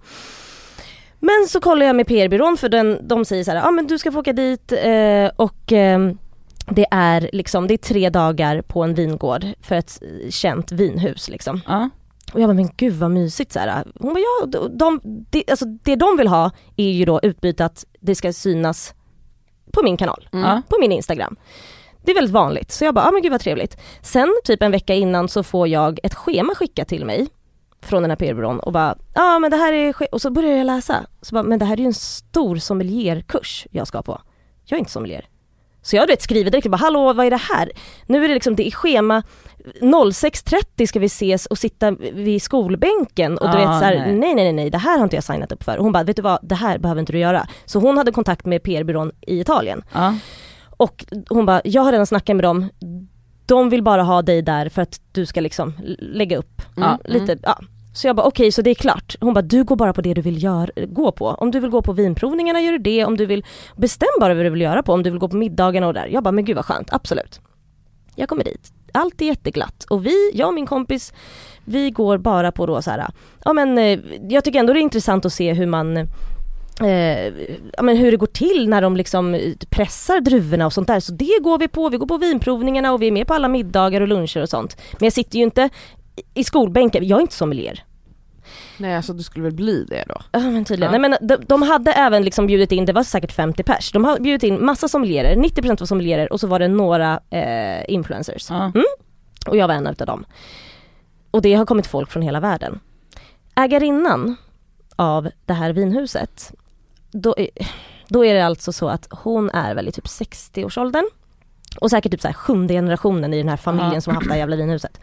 Men så kollar jag med PR-byrån för den, de säger så här, ja ah, men du ska få åka dit eh, och eh, det är liksom, det är tre dagar på en vingård för ett känt vinhus liksom. Ja. Och jag bara, men gud vad mysigt så här. Hon bara, ja, de, de, det, alltså, det de vill ha är ju då utbyte att det ska synas på min kanal, Mm. På min Instagram. Det är väldigt vanligt, så jag bara, ja men gud vad trevligt. Sen typ en vecka innan så får jag ett schema skickat till mig från den här PR-byrån och bara, ja men det här är, ske-" och så börjar jag läsa. Så bara, men det här är ju en stor sommelierkurs jag ska på. Jag är inte sommelier. Så jag du vet, skriver direkt, bara, hallå vad är det här? Nu är det liksom, det är schema 06.30 ska vi ses och sitta vid skolbänken och du Ah, vet så här, nej. nej. nej nej det här har inte jag signat upp för. Och hon bara, vet du vad, det här behöver inte du göra. Så hon hade kontakt med PR-byrån i Italien. Ja. Och hon bara, jag har redan snackat med dem, de vill bara ha dig där för att du ska liksom lägga upp Mm. ja, lite, ja. Så jag bara okej så det är klart. Hon bara du går bara på det du vill gör, gå på. Om du vill gå på vinprovningarna gör du det, om du vill, bestäm bara vad du vill göra på, om du vill gå på middagen och där. Jag bara men gud vad skönt, absolut. Jag kommer dit, allt är jätteglatt och vi, jag och min kompis, vi går bara på då så här, ja men eh, jag tycker ändå det är intressant att se hur man Eh, ja, men hur det går till när de liksom eh, pressar druvorna och sånt där. Så det går vi på, vi går på vinprovningarna och vi är med på alla middagar och luncher och sånt. Men jag sitter ju inte i skolbänken, jag är inte sommelier. Nej alltså du skulle väl bli det då? Ja men tydligen. Ja. Nej, men de, de hade även liksom bjudit in, det var säkert 50 pers, de har bjudit in massa sommelierer, 90% var sommelierer och så var det några eh, influencers. Ja. Och jag var en av dem. Och det har kommit folk från hela världen. Ägarinnan av det här vinhuset, då är, då är det alltså så att hon är väl i typ 60-årsåldern. Och säkert typ så här sjunde generationen i den här familjen Ja. som har haft det här jävla vinhuset.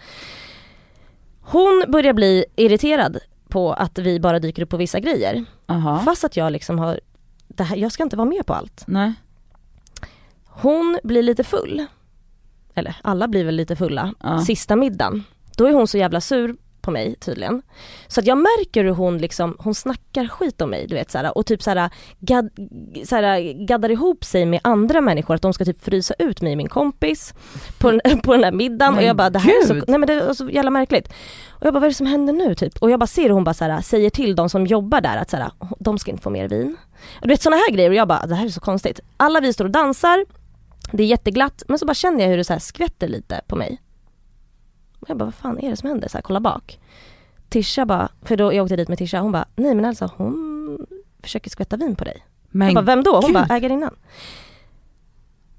Hon börjar bli irriterad på att vi bara dyker upp på vissa grejer. Aha. Fast att jag liksom har, det här, jag ska inte vara med på allt. Nej. Hon blir lite full. Eller alla blir väl lite fulla. Ja. Sista middagen. Då är hon så jävla sur på mig tydligen. Så att jag märker hur hon liksom, hon snackar skit om mig du vet såhär, och typ såhär, gad, såhär gaddar ihop sig med andra människor att de ska typ frysa ut mig och min kompis på den, på den här middagen och Men jag bara det här är så, gud. nej men det är så jävla märkligt. Och jag bara vad är det som händer nu typ? Och jag bara ser hur hon bara såhär, säger till de som jobbar där att såhär, de ska inte få mer vin. Och du vet sådana här grejer och jag bara det här är så konstigt. Alla vi står och dansar, det är jätteglatt men så bara känner jag hur det så skvätter lite på mig. Och jag bara, vad fan är det som händer? Så här, kolla bak. Tisha bara, för då jag åkte dit med Tisha, hon bara, nej men alltså hon försöker skvätta vin på dig. Men jag bara, vem då? Hon gud. bara, ägarinnan.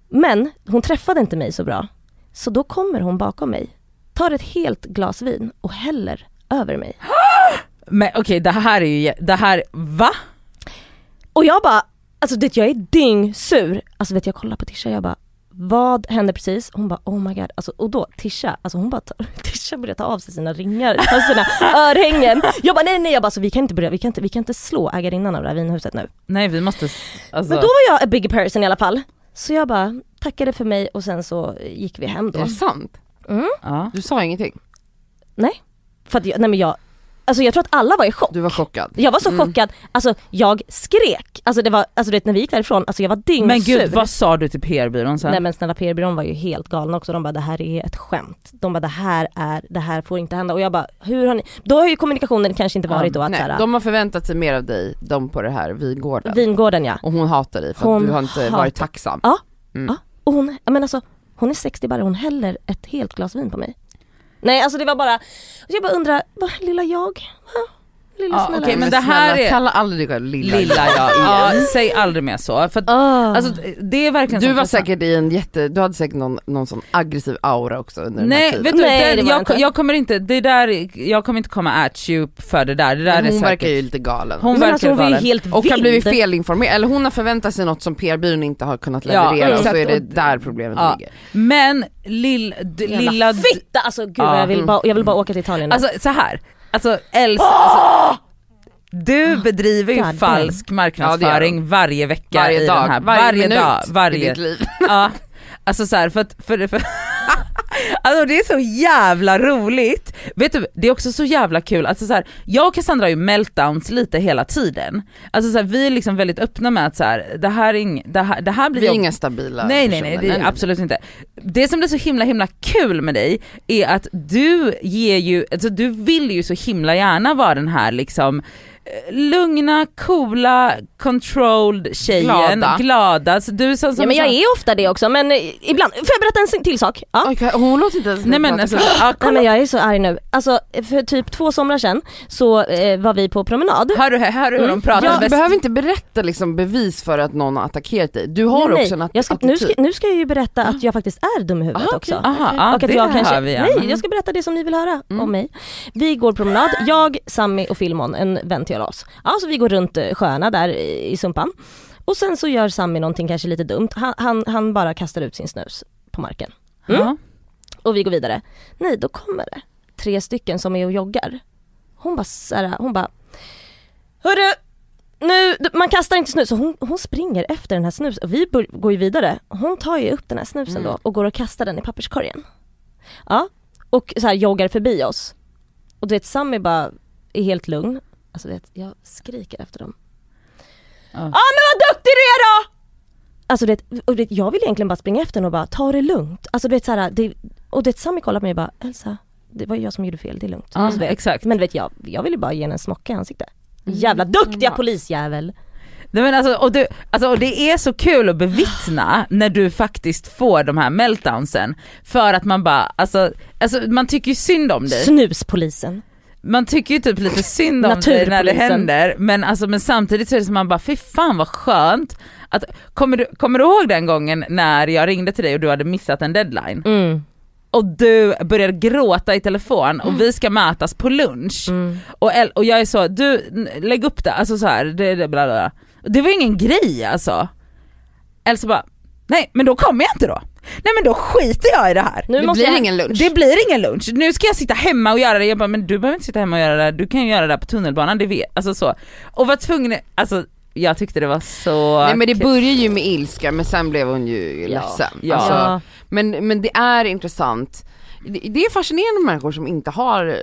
Men hon träffade inte mig så bra. Så då kommer hon bakom mig, tar ett helt glas vin och häller över mig. Men okej det här är ju, det här, va? Och jag bara, alltså det, jag är dyngsur. Alltså vet jag kollar på Tisha, jag bara, vad hände precis? Hon bara, oh my god. Alltså, och då Tisha, alltså hon bara, Tisha börjar ta av sig sina ringar, alltså sina örhängen. Jag bara, nej nej, jag bara, alltså, vi kan inte börja, vi kan inte, vi kan inte slå ägarinnan av det här vinhuset nu. Nej vi måste, alltså. Men då var jag a big person i alla fall. Så jag bara tackade för mig och sen så gick vi hem Är då. det sant? Mm. Ja. Du sa ingenting? För att jag, nej men jag, alltså jag tror att alla var i chock. Du var chockad? Jag var så Mm. chockad, alltså jag skrek. Alltså det var, alltså du vet när vi gick därifrån, alltså jag var dyngsur. Men gud vad sa du till PR-byrån sen? Nej men snälla PR-byrån var ju helt galna också, de bara det här är ett skämt. De bara det här är, det här får inte hända och jag bara hur har ni, då har ju kommunikationen kanske inte varit då att Nej, såhär, de har förväntat sig mer av dig, de på det här vingården. vingården ja. Och hon hatar dig för Hon att du har inte hatar- varit tacksam. Ja. Mm. Ja. Och hon, men alltså, hon är 60 bara, hon häller ett helt glas vin på mig. Nej alltså det var bara, jag bara undrar, vad lilla jag? Lilla Ja, snälla jag. men det här snälla, är- Kalla aldrig dig själv lilla. Lilla ja, ja, säg aldrig mer så. För att, Ah. alltså, det är verkligen Du så var säkert i en jätte, du hade säkert någon, någon sån aggressiv aura också under den här Nej tiden. vet du, Nej, det var jag, inte. jag kommer inte, det där, jag kommer inte komma at you för det där, det där Men är hon säkert. verkar ju lite galen. Hon men verkar alltså hon galen. helt och har blivit felinformerad, eller hon har förväntat sig något som PR-byrån inte har kunnat Ja, leverera och så är det där problemet Ja. ligger. Men lill, d- lilla, fitta! Alltså gud Ja. jag vill Mm. bara, jag vill bara åka till Italien nu. alltså så här. Alltså Elsa, alltså, du bedriver ju God damn. falsk marknadsföring varje vecka Varje i dag, den här, varje, varje dag, i varje, ditt liv. ja. Alltså så här, för att, för, för Alltså det är så jävla roligt. Vet du, det är också så jävla kul, alltså så här, jag och Cassandra har ju meltdowns lite hela tiden. Alltså så här, vi är liksom väldigt öppna med att så här, det här, är ing, det här, det här blir Vi är jobb- inga stabila Nej nej nej, det är absolut inte. Det som blir så himla himla kul med dig är att du ger ju, alltså du vill ju så himla gärna vara den här liksom lugna, coola, controlled tjejen, Glada. glada. Så du är sån som ja men jag är ofta det också men eh, ibland, får jag berätta en till sak? Ja. Oj, kan- hon låter inte ens Nej men alltså, ja, Nej men jag är så arg nu. Alltså för typ två somrar sedan så eh, var vi på promenad. Hör du, hör du hur de Mm. pratar? Du bäst? behöver inte berätta liksom bevis för att någon har attackerat dig. Du har nej, också en att- jag ska, attityd. nu, ska, nu ska jag ju berätta att jag faktiskt är dum i huvudet Aha, också. Aha, ja, och att det jag kanske, vi nej jag ska berätta det som ni vill höra Mm. om mig. Vi går promenad, jag, Sammy och Filmon, en vän till oss. Ja så vi går runt eh, sjöarna där i Sumpan. Och sen så gör Sammy någonting kanske lite dumt, han, han, han bara kastar ut sin snus på marken. Mm. Ja. Och vi går vidare. Nej då kommer det tre stycken som är och joggar. Hon bara såhär, hon bara Hörru! Nu, man kastar inte snus, så hon, hon springer efter den här snusen och vi bör, går ju vidare. Hon tar ju upp den här snusen Mm. då och går och kastar den i papperskorgen. Ja, och så här joggar förbi oss. Och du vet Sammy bara är helt lugn. Alltså vet, jag skriker efter dem. Ja. Ja men vad duktig du är då! Alltså du vet, och du vet, jag vill egentligen bara springa efter henne och bara ta det lugnt. Alltså du vet såhär, det, och du vet Sammy kollar på mig och bara Elsa, det var jag som gjorde fel, det är lugnt. Ja, alltså, exakt. men du vet jag, jag ville bara ge henne en smocka i ansiktet. Jävla duktiga polisjävel! Nej, men alltså, och, du, alltså, och det är så kul att bevittna när du faktiskt får de här meltdownsen. För att man bara, alltså, alltså man tycker ju synd om dig. Snuspolisen. Man tycker ju typ lite synd om dig när det händer, men, alltså, men samtidigt så är det som man bara, fy fan vad skönt. Att, kommer, du, kommer du ihåg den gången när jag ringde till dig och du hade missat en deadline? Mm. Och du började gråta i telefon och vi ska mötas på lunch. Mm. Och, och jag är så, du lägg upp det, alltså så här, det, det, bla, bla. det var ingen grej alltså. Elsa bara, nej men då kommer jag inte då. Nej men då skiter jag i det här. Nu Det måste blir jag... ingen lunch. Det blir ingen lunch, nu ska jag sitta hemma och göra det. Jag bara, men du behöver inte sitta hemma och göra det, du kan ju göra det där på tunnelbanan, det vet, alltså så. Och var tvungen, alltså jag tyckte det var så Nej men det börjar ju med ilska men sen blev hon ju Ja, ledsen. ja. Alltså, men, men det är intressant, det, det är fascinerande människor som inte har, eh,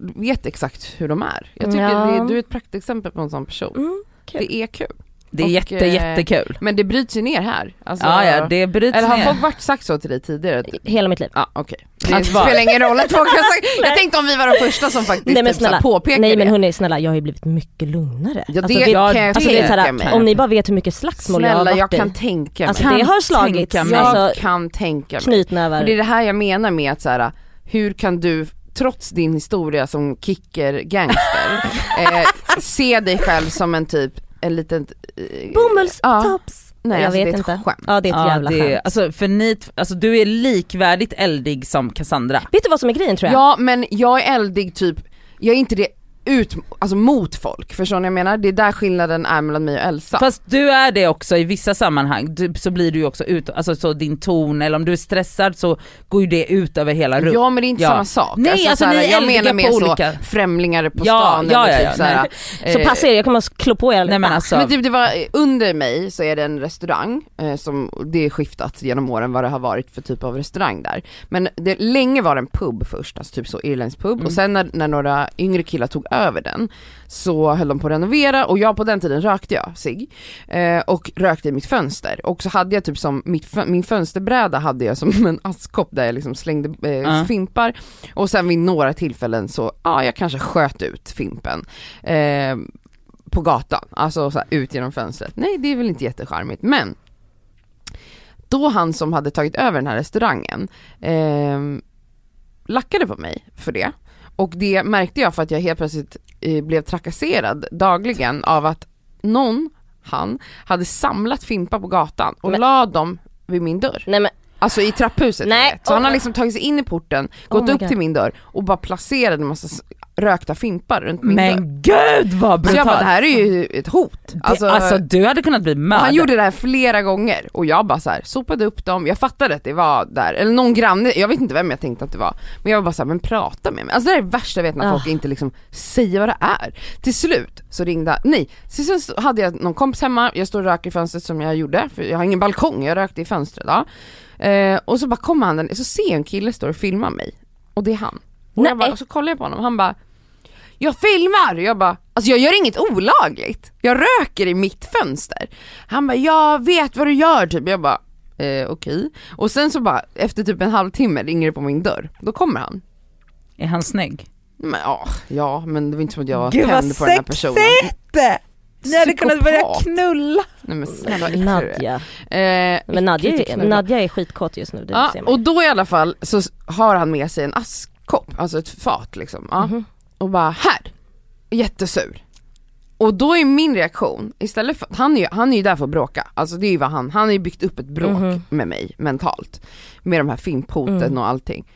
vet exakt hur de är. Jag tycker Ja. det, du är ett praktexempel på en sån person. Mm, kul. Det är kul. Det är och, jätte, eh, jättekul. Men det bryts ju ner här. Alltså, Ja ja, det bryts eller har ner. folk varit sagt så till dig tidigare? Hela mitt liv. Ja okej. Det Att vad? spelar ingen roll att folk har sagt, jag tänkte om vi var de första som faktiskt Nej men typ, snälla, påpekade nej men det. hörni snälla jag har ju blivit mycket lugnare. Ja det alltså, kan det, jag alltså, alltså, det är tänka såhär, mig. om ni bara vet hur mycket slagsmål jag har Snälla jag varit kan i. tänka mig. Alltså Kan det har slagits, jag alltså kan tänka mig. knytnävar. Och det är det här jag menar med att så här, hur kan du trots din historia som kicker-gangster eh, se dig själv som en typ, en liten... Eh, Bomullstops! Nej jag alltså, vet det är ett inte. skämt. Ja det är ett Ja, jävla det, skämt. alltså, för ni, alltså, du är likvärdigt eldig som Cassandra. Vet du vad som är grejen tror jag? Ja men jag är eldig typ, jag är inte det ut, alltså mot folk, förstår ni vad jag menar? Det är där skillnaden är mellan mig och Elsa. Fast du är det också i vissa sammanhang, du, så blir du ju också ut, alltså så din ton eller om du är stressad så går ju det ut över hela rummet. Ja men det är inte Ja. samma sak. Nej, alltså, såhär, ni är jag menar mer så olika- främlingar på Ja, stan ja, eller ja, typ såhär, nej. Så eh, passa er, jag kommer att klå på er. Nej men alltså, Men typ det var, under mig så är det en restaurang, eh, som, det är skiftat genom åren vad det har varit för typ av restaurang där. Men det, länge var det en pub först, alltså typ så irländsk pub Mm. och sen när, när några yngre killar tog över den så höll de på att renovera och jag på den tiden rökte jag sig eh, och rökte i mitt fönster och så hade jag typ som, mitt, min fönsterbräda hade jag som en askkopp där jag liksom slängde eh, Ja. fimpar och sen vid några tillfällen så, ja jag kanske sköt ut fimpen. Eh, på gatan, alltså så här, ut genom fönstret. Nej det är väl inte jättecharmigt men då han som hade tagit över den här restaurangen eh, lackade på mig för det. Och det märkte jag för att jag helt plötsligt eh, blev trakasserad dagligen av att någon, han, hade samlat fimpar på gatan och Men- la dem vid min dörr. Nej men Alltså i trapphuset. Nej. Så han oh har liksom tagit sig in i porten, Oh gått my upp God. till min dörr och bara placerat en massa rökta fimpar runt min dörr. men gud vad Så jag bara, brutalt. det här är ju ett hot. alltså, alltså du hade kunnat bli mördad. han gjorde det här flera gånger och jag bara så här, sopade upp dem, jag fattade att det var där, eller någon granne, jag vet inte vem jag tänkte att det var, men jag var bara såhär, men prata med mig. Alltså det här är det värsta jag vet när Ah. folk inte liksom säger vad det är. Till slut så ringde, nej, till slut hade jag någon kompis hemma, jag står och röker i fönstret som jag gjorde, för jag har ingen balkong, jag rökte i fönstret. Ja. Eh, och så bara kommer han, så ser jag en kille stå och filma mig, och det är han. Och, jag Nej. bara, och så kollar jag på honom, han bara jag filmar! Jag bara, alltså jag gör inget olagligt. Jag röker i mitt fönster. Han bara, jag vet vad du gör typ. Jag bara, eh, okej. Och sen så bara, efter typ en halvtimme ringer det på min dörr. Då kommer han. Är han snygg? Men, ja, ja, men det var inte som att jag var Gud, vad tänd på den här personen. Ni hade kunnat börja knulla. Nej men snälla. Nadja. Eh, Men Nadja, är, knulla. Nadja är skitkåt just nu, det Ja, ser man. och då i alla fall så har han med sig en askkopp, alltså ett fat liksom. Ja. Mhm. och bara här, jättesur. Och då är min reaktion, istället för, han är, ju, han är ju där för att bråka, alltså det är ju vad han, han har ju byggt upp ett bråk Mhm. med mig mentalt. Med de här fimphoten Mm. och allting.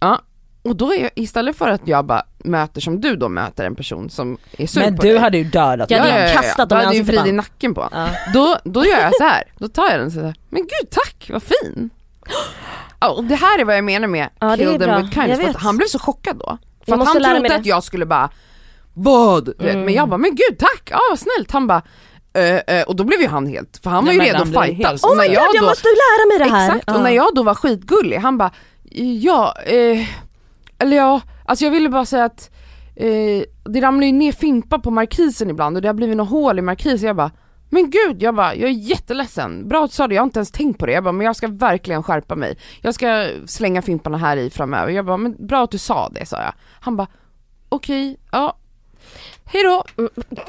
Ja, och då är jag, istället för att jag bara möter som du då möter en person som är sur Men på du dig. hade ju dödat Jag hade ju kastat dem i hade ju ansiktet på vridit han. nacken på honom. Ja. Då, då gör jag så här. då tar jag den så här. men gud tack, vad fin. Och det här är vad jag menar med Ja, kill them with kindness, Jag för att han blev så chockad då. För Jag att han trodde att jag skulle bara, vad? Mm. Men jag bara, men gud tack, ja vad snällt. Han bara, "Eh, eh", och då blev ju han helt, för han var Nej, ju men redo helt- Och Oh när god, jag jag då, måste lära mig det här! Exakt, och Ja. när jag då var skitgullig, han bara, ja, eh, eller ja, alltså jag ville bara säga att eh, det ramlar ju ner fimpar på markisen ibland och det har blivit något hål i markisen, jag bara men gud, jag bara, jag är jätteledsen, bra att du sa det, jag har inte ens tänkt på det, jag bara, men jag ska verkligen skärpa mig. Jag ska slänga fimparna här i framöver, jag bara, men bra att du sa det sa jag. Han bara, okej, ja, hejdå.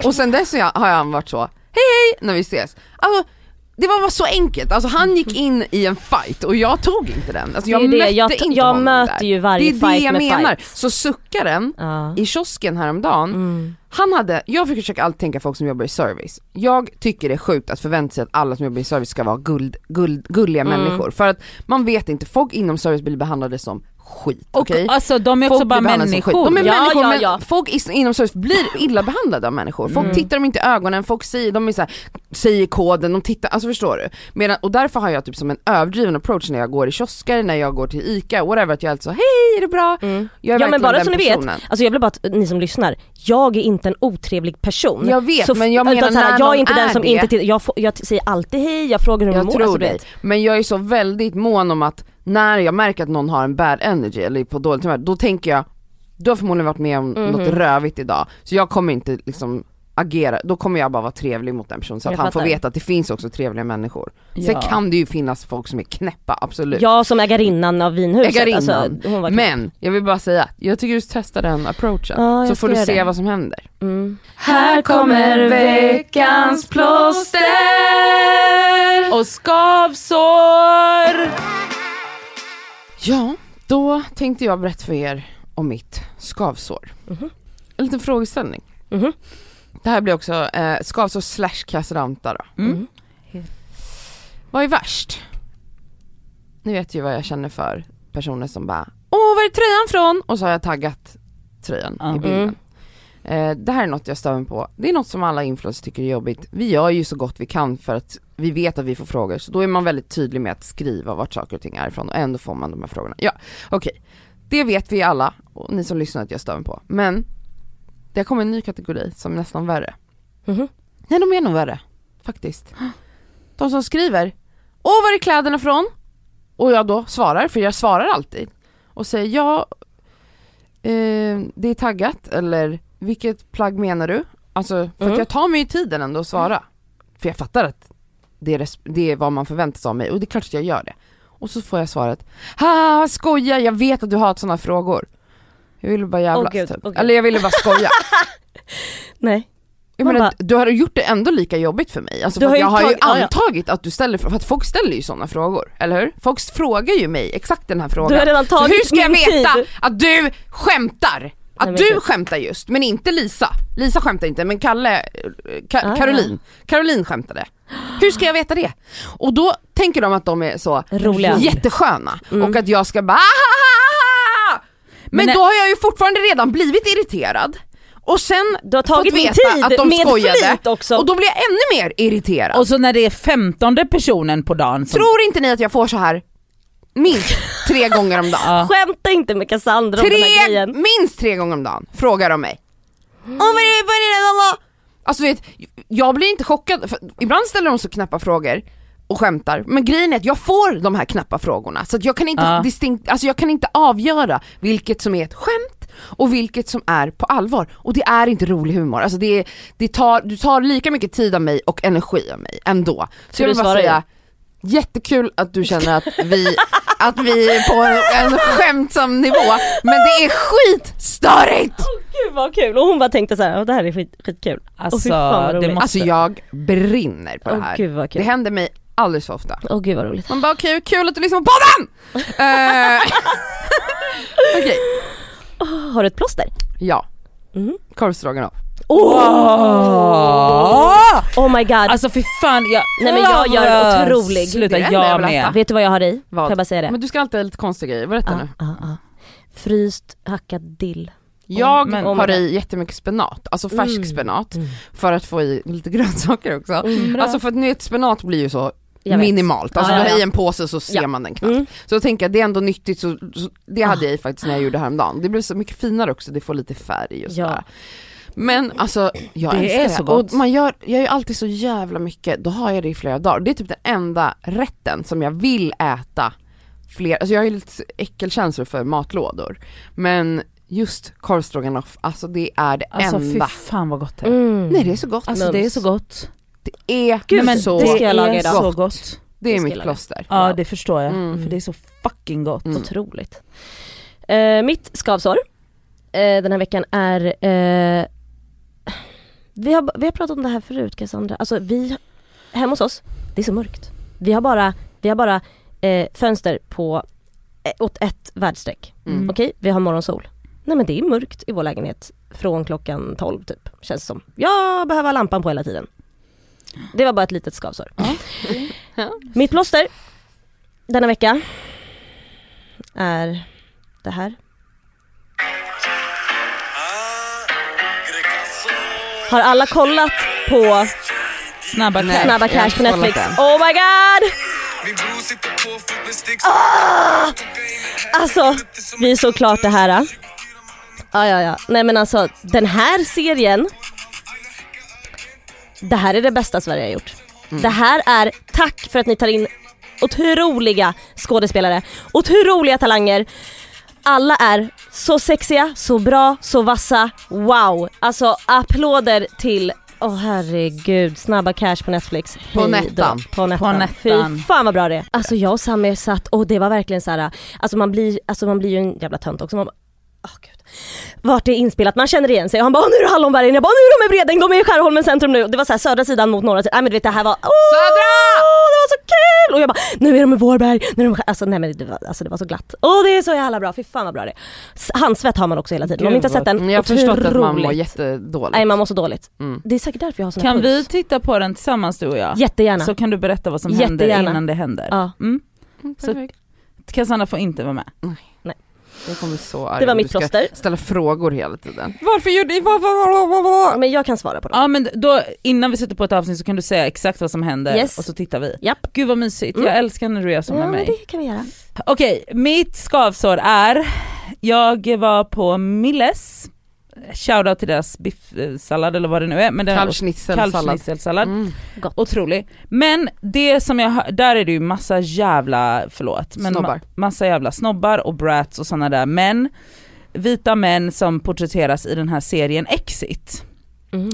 Och sen dess har har han varit så, hej hej när vi ses. Alltså, det var bara så enkelt, alltså han gick in i en fight och jag tog inte den. Alltså jag Det är det, mötte jag, inte jag möter där. ju varje Det är det jag menar. fight. Så suckaren Ja. i kiosken häromdagen, Mm. han hade, jag försöker alltid tänka folk som jobbar i service. Jag tycker det är sjukt att förvänta sig att alla som jobbar i service ska vara guld, guld, gulliga Mm. människor. För att man vet inte, folk inom service blir behandlade som skit. Och okej? alltså de är Folk också bara människor. De är Ja, människor ja, men ja. folk is- inom service blir illa behandlade av människor. Folk Mm. tittar dem inte i ögonen, folk säger, de är så här, säger koden, de tittar, alltså förstår du? Medan, och därför har jag typ som en överdriven approach när jag går i kiosker, när jag går till ICA, whatever, att jag är alltid så hej är det bra? Mm. Jag är Ja men bara den så ni personen. vet, alltså jag vill bara att ni som lyssnar, jag är inte en otrevlig person. Jag vet, Så, men jag menar så här, när jag är inte den är som det- inte tittar, jag, jag säger alltid hej, jag frågar hur de Jag mår. tror alltså, du dig, vet. men jag är så väldigt mån om att när jag märker att någon har en bad energy eller är på dåligt humör, då tänker jag, du har förmodligen varit med om Mhm. något rövigt idag, så jag kommer inte liksom agera, då kommer jag bara vara trevlig mot den personen så att Jag han får fattar. veta att det finns också trevliga människor. Sen Ja. kan det ju finnas folk som är knäppa, absolut. Jag som ägarinnan av vinhuset, Ägarinnan. Alltså, hon var Men jag vill bara säga, jag tycker du ska testa den approachen, Ja, jag så får du se det. vad som händer. mm. Här kommer veckans plåster och skavsår. Ja, då tänkte jag berätta för er om mitt skavsår. Mhm. En liten frågeställning. Mhm. Det här blir också eh, skavsår slash kassranta då. Mm. Vad är värst? Ni vet ju vad jag känner för personer som bara Åh var är tröjan från? Och så har jag taggat tröjan Ja. i bilden. Mm. Eh, det här är något jag stör mig på. Det är något som alla influencers tycker är jobbigt. Vi gör ju så gott vi kan för att vi vet att vi får frågor, så då är man väldigt tydlig med att skriva vart saker och ting är ifrån och ändå får man de här frågorna. Ja, okej. Det vet vi alla, och ni som lyssnar att jag stör mig på. Men det har kommit en ny kategori som är nästan värre. Mhm. Nej de är nog värre, faktiskt. De som skriver, åh var är kläderna från? Och jag då svarar, för jag svarar alltid. Och säger ja, eh, det är taggat, eller vilket plagg menar du? Alltså, för Mm. att jag tar mig ju tiden ändå att svara. För jag fattar att det är, det är vad man förväntar sig av mig, och det är klart att jag gör det. Och så får jag svaret, ha skoja, jag vet att du har sådana frågor. Jag ville bara jävlas gud, typ. gud. Eller jag ville bara skoja. Nej. Jag menar, bara- du har gjort det ändå lika jobbigt för mig. Alltså för har jag har ju antagit att du ställer, för att folk ställer ju sådana frågor, eller hur? Folk frågar ju mig exakt den här frågan. Du har redan Så tagit hur ska jag veta tid. att du skämtar? Att Nej, du gud. skämtar just, men inte Lisa. Lisa skämtar inte, men Kalle, eh, Ka- Ah. Caroline, Caroline skämtade. Hur ska jag veta det? Och då tänker de att de är så Roliga. jättesköna Mm. och att jag ska bara "Ah!" Men, Men då har jag ju fortfarande redan blivit irriterad. Och sen Du har tagit fått veta att de med skojade också. och då blir jag ännu mer irriterad. Och så när det är femtonde personen på dagen som... Tror inte ni att jag får så här minst tre gånger om dagen? Skämta inte med Cassandra om den här Tre, grejen. minst tre gånger om dagen frågar de mig. Åh vad är det, vad är det, vad- Alltså vet, jag blir inte chockad, ibland ställer de så knäppa frågor och skämtar, men grejen är att jag får de här knäppa frågorna så jag kan inte Ja. distinkt, alltså jag kan inte avgöra vilket som är ett skämt och vilket som är på allvar. Och det är inte rolig humor, alltså det, är- det tar, du tar lika mycket tid av mig och energi av mig ändå. Så, Så jag vill bara säga, jättekul att du känner att vi, att vi är på en, en skämtsam nivå, men det är skitstörigt! Gud vad kul! Och hon bara tänkte så här, "Åh, det här är skit, skitkul. Alltså, vad det måste... Alltså jag brinner på det Åh här. gud vad Det kul. händer mig alldeles för ofta. Åh gud vad roligt. Man bara okej, kul att du lyssnar på podden! Eh, Okej, Har du ett plåster? ja. Mhm. Korvstroganoff. Åh! Oh my god. Alltså fy fan, jag... Nej, men jag gör otrolig- Sluta, jag jag med. Vet du vad jag har i? Vad? Får jag bara säga det? Men du ska alltid ha lite konstiga grejer, berätta Ah, nu. ah, ah. Fryst hackad dill. Jag men- oh har i jättemycket spenat, alltså färsk Mm. spenat, Mm. för att få i lite grönsaker också. Mm, bra. Alltså för att vet spenat blir ju så Jag vet. minimalt, alltså Ja, du ja, har i en påse så ser Ja. man den knappt. Mm. Så jag tänker att det är ändå nyttigt, så, så det Ah. hade jag i faktiskt när jag gjorde det häromdagen. Det blir så mycket finare också, det får lite färg och Ja. Men alltså, jag Det älskar är det. så gott. Och man gör, jag gör ju alltid så jävla mycket, då har jag det i flera dagar. Det är typ den enda rätten som jag vill äta fler, alltså jag har ju lite äckelkänslor för matlådor. Men just korvstroganoff, alltså det är det Alltså fy enda. fan vad gott det är. Mm. Nej det är så gott. Alltså det är så gott. det är Gud, men så det ska jag laga är idag. så Gott. det är mitt plåster. Ja det förstår jag, Mm. för det är så fucking gott. Mm. Otroligt. Eh, mitt skavsår eh, den här veckan är eh, vi, har, vi har pratat om det här förut Cassandra, alltså vi, hemma hos oss, det är så mörkt. Vi har bara, vi har bara eh, fönster på, eh, åt ett värdstreck. Mm. Okej, vi har morgonsol. Nej men det är mörkt i vår lägenhet från klockan 12 typ, känns det som. Jag behöver ha lampan på hela tiden. Det var bara ett litet skavsår. Ja. Mitt plåster denna vecka är det här. Har alla kollat på Snabba cash. Snabba Cash på Netflix? Oh my god! Ah! Alltså, vi såg klart det här. ah. Ja, ja, ja. Nej men alltså, den här serien. Det här är det bästa Sverige har gjort. Det här är, tack för att ni tar in otroliga skådespelare, otroliga talanger. Alla är så sexiga, så bra, så vassa. Wow! Alltså applåder till Åh herregud, Snabba Cash på Netflix. På. Nettan. På Nettan. På Nettan. Fy fan vad bra det är. Alltså jag och Samir satt och det var verkligen så här. alltså man blir, alltså man blir ju en jävla tönt också. Man, Åh gud. Vart det är inspelat, man känner igen sig och han bara "Åh, nu är det Hallonbergen, jag bara nu är de i Bredäng, de är i Skärholmen centrum nu. Det var så här, södra sidan mot norra sidan, nej men du vet det här var åh, Södra! Det var så kul! Och jag bara nu är de i Vårberg, nu är de i Skär-" alltså nej men det var, alltså, det var så glatt. Åh det är så jävla bra, fy fan vad bra det är. S- Handsvett har man också hela tiden, om ni inte har sett den, Jag har förstått att man mår otroligt. jättedåligt. Nej man mår så dåligt. Mm. Det är säkert därför jag har sån Kan här vi puls. titta på den tillsammans du och jag? Jättegärna. Så kan du berätta vad som händer Jättegärna. innan det händer. Ja. Mm. Mm, Så- perfekt. Cassandra får inte vara med. Jag kommer så arg Det var mitt du ska plåster. ställa frågor hela tiden. Varför gjorde ni? Men jag kan svara på dem. Ja men då innan vi sätter på ett avsnitt så kan du säga exakt vad som händer Yes. och så tittar vi. Japp. Gud vad mysigt, Mm. jag älskar när du gör så Ja med men mig. det kan vi göra. Okej, mitt skavsår är, jag var på Milles, shoutout till deras biffsallad eller vad det nu är. Men den Kalvschnitzelsallad. Mm. Otrolig. Men det som jag där är det ju massa jävla, förlåt, men Snobbar. Ma- massa jävla snobbar och brats och sådana där män, vita män som porträtteras i den här serien Exit. Mm.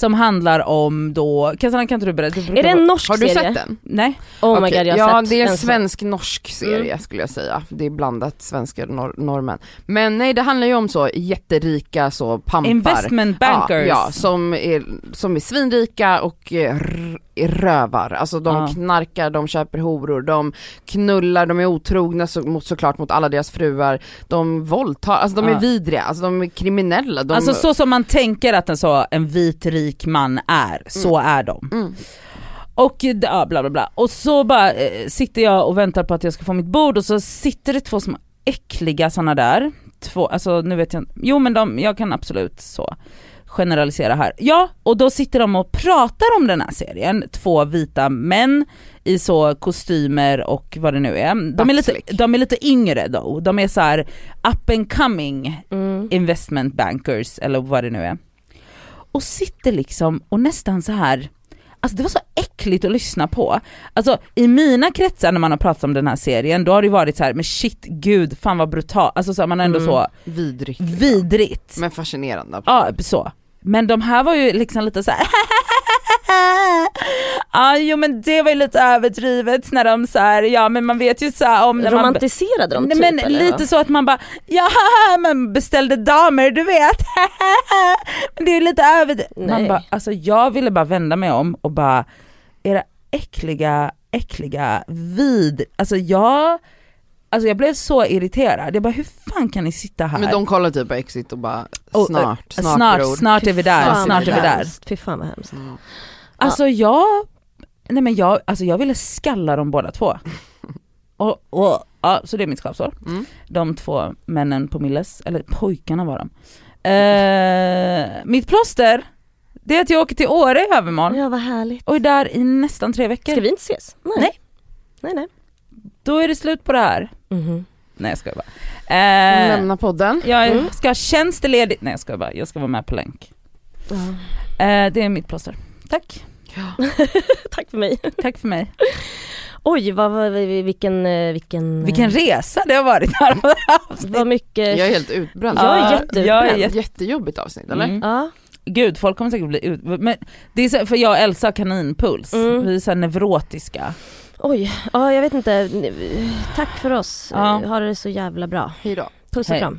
Som handlar om då, Cassandra kan inte du berätta? Du Är det en norsk Har du serie? sett den? Nej? Oh my Okej, god jag har ja sett det är en svensk-norsk serie skulle jag säga. Det är blandat svenskar och norr- norrmän. Men nej det handlar ju om så jätterika så pampar. Investment bankers. Ja, ja som, är, som är svinrika och rövar. Alltså de Ja. knarkar, de köper horor, de knullar, de är otrogna så, mot, såklart mot alla deras fruar. De våldtar, alltså de Ja. är vidriga, alltså de är kriminella. De, Alltså så som man tänker att en, så, en vit rik man är, så är de. Mm. Och ja, bla bla bla. Och så bara eh, sitter jag och väntar på att jag ska få mitt bord och så sitter det två små äckliga sådana där. Två, alltså nu vet jag inte, jo men de, jag kan absolut så generalisera här. Ja, och då sitter de och pratar om den här serien, två vita män i så kostymer och vad det nu är. De är lite, de är lite yngre då, de är så här up and coming Mm. investment bankers eller vad det nu är. Och sitter liksom och nästan så här Alltså det var så äckligt att lyssna på. Alltså i mina kretsar när man har pratat om den här serien, då har det varit så här, men shit gud, fan vad brutalt, alltså så, man är ändå Mm. så vidrigt. liksom. vidrigt. Men fascinerande. Ja, så. Men de här var ju liksom lite så här. Ja jo men det var ju lite överdrivet när de så här, ja men man vet ju så här om när man Romantiserade de Nej, typ men eller? lite så att man bara, ja men beställde damer du vet. men det är ju lite över Man Nej. bara, alltså jag ville bara vända mig om och bara, era äckliga, äckliga vid, alltså jag, alltså jag blev så irriterad. Jag bara hur fan kan ni sitta här? Men de kollar typ på Exit och bara Och, snart, snart, snart, bror. snart är vi där, snart är vi där. Fy fan vad hemskt. Mm. Alltså jag, nej men jag, alltså jag ville skalla dem båda två. Och, och, ja, så det är mitt skavsår. Mm. De två männen på Milles, eller pojkarna var de. Eh, mitt plåster, det är att jag åker till Åre i övermorgon Ja vad härligt. och är där i nästan tre veckor. Ska vi inte ses? Nej. Nej. Nej nej. Då är det slut på det här. Mhm. Nej jag skojar bara. Eh, Lämna podden. jag Mm. ska ha tjänstledigt, nej jag skojar bara, jag ska vara med på länk. Eh, det är mitt plåster. Tack, Tack för mig. tack för mig. Oj vad, vad, vilken, eh, vilken, Vilken resa det har varit här. vad mycket, Jag är helt utbränd. Jag är Ja, jätteutbränd. jag är jätte- Jättejobbigt avsnitt eller? Mm. ja. Gud folk kommer säkert bli ut... Men det är så, för jag och Elsa har kaninpuls, Mm. vi är så här neurotiska. Oj, ja jag vet inte, tack för oss, Ja. ha det så jävla bra. Hejdå. Puss och Hej. kram.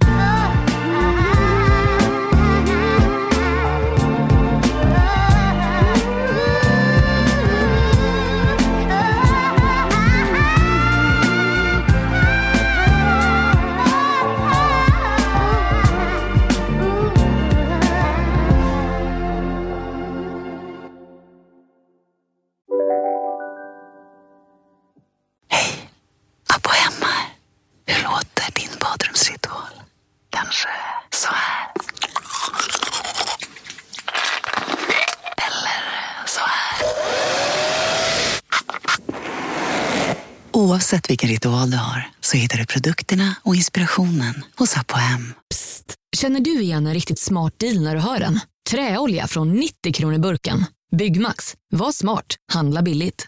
Kanske så här. Eller så här. Oavsett vilken ritual du har så hittar du produkterna och inspirationen hos Abbo Hem. Känner du igen en riktigt smart deal när du hör den? Träolja från 90 kronor burken. Byggmax. Var smart. Handla billigt.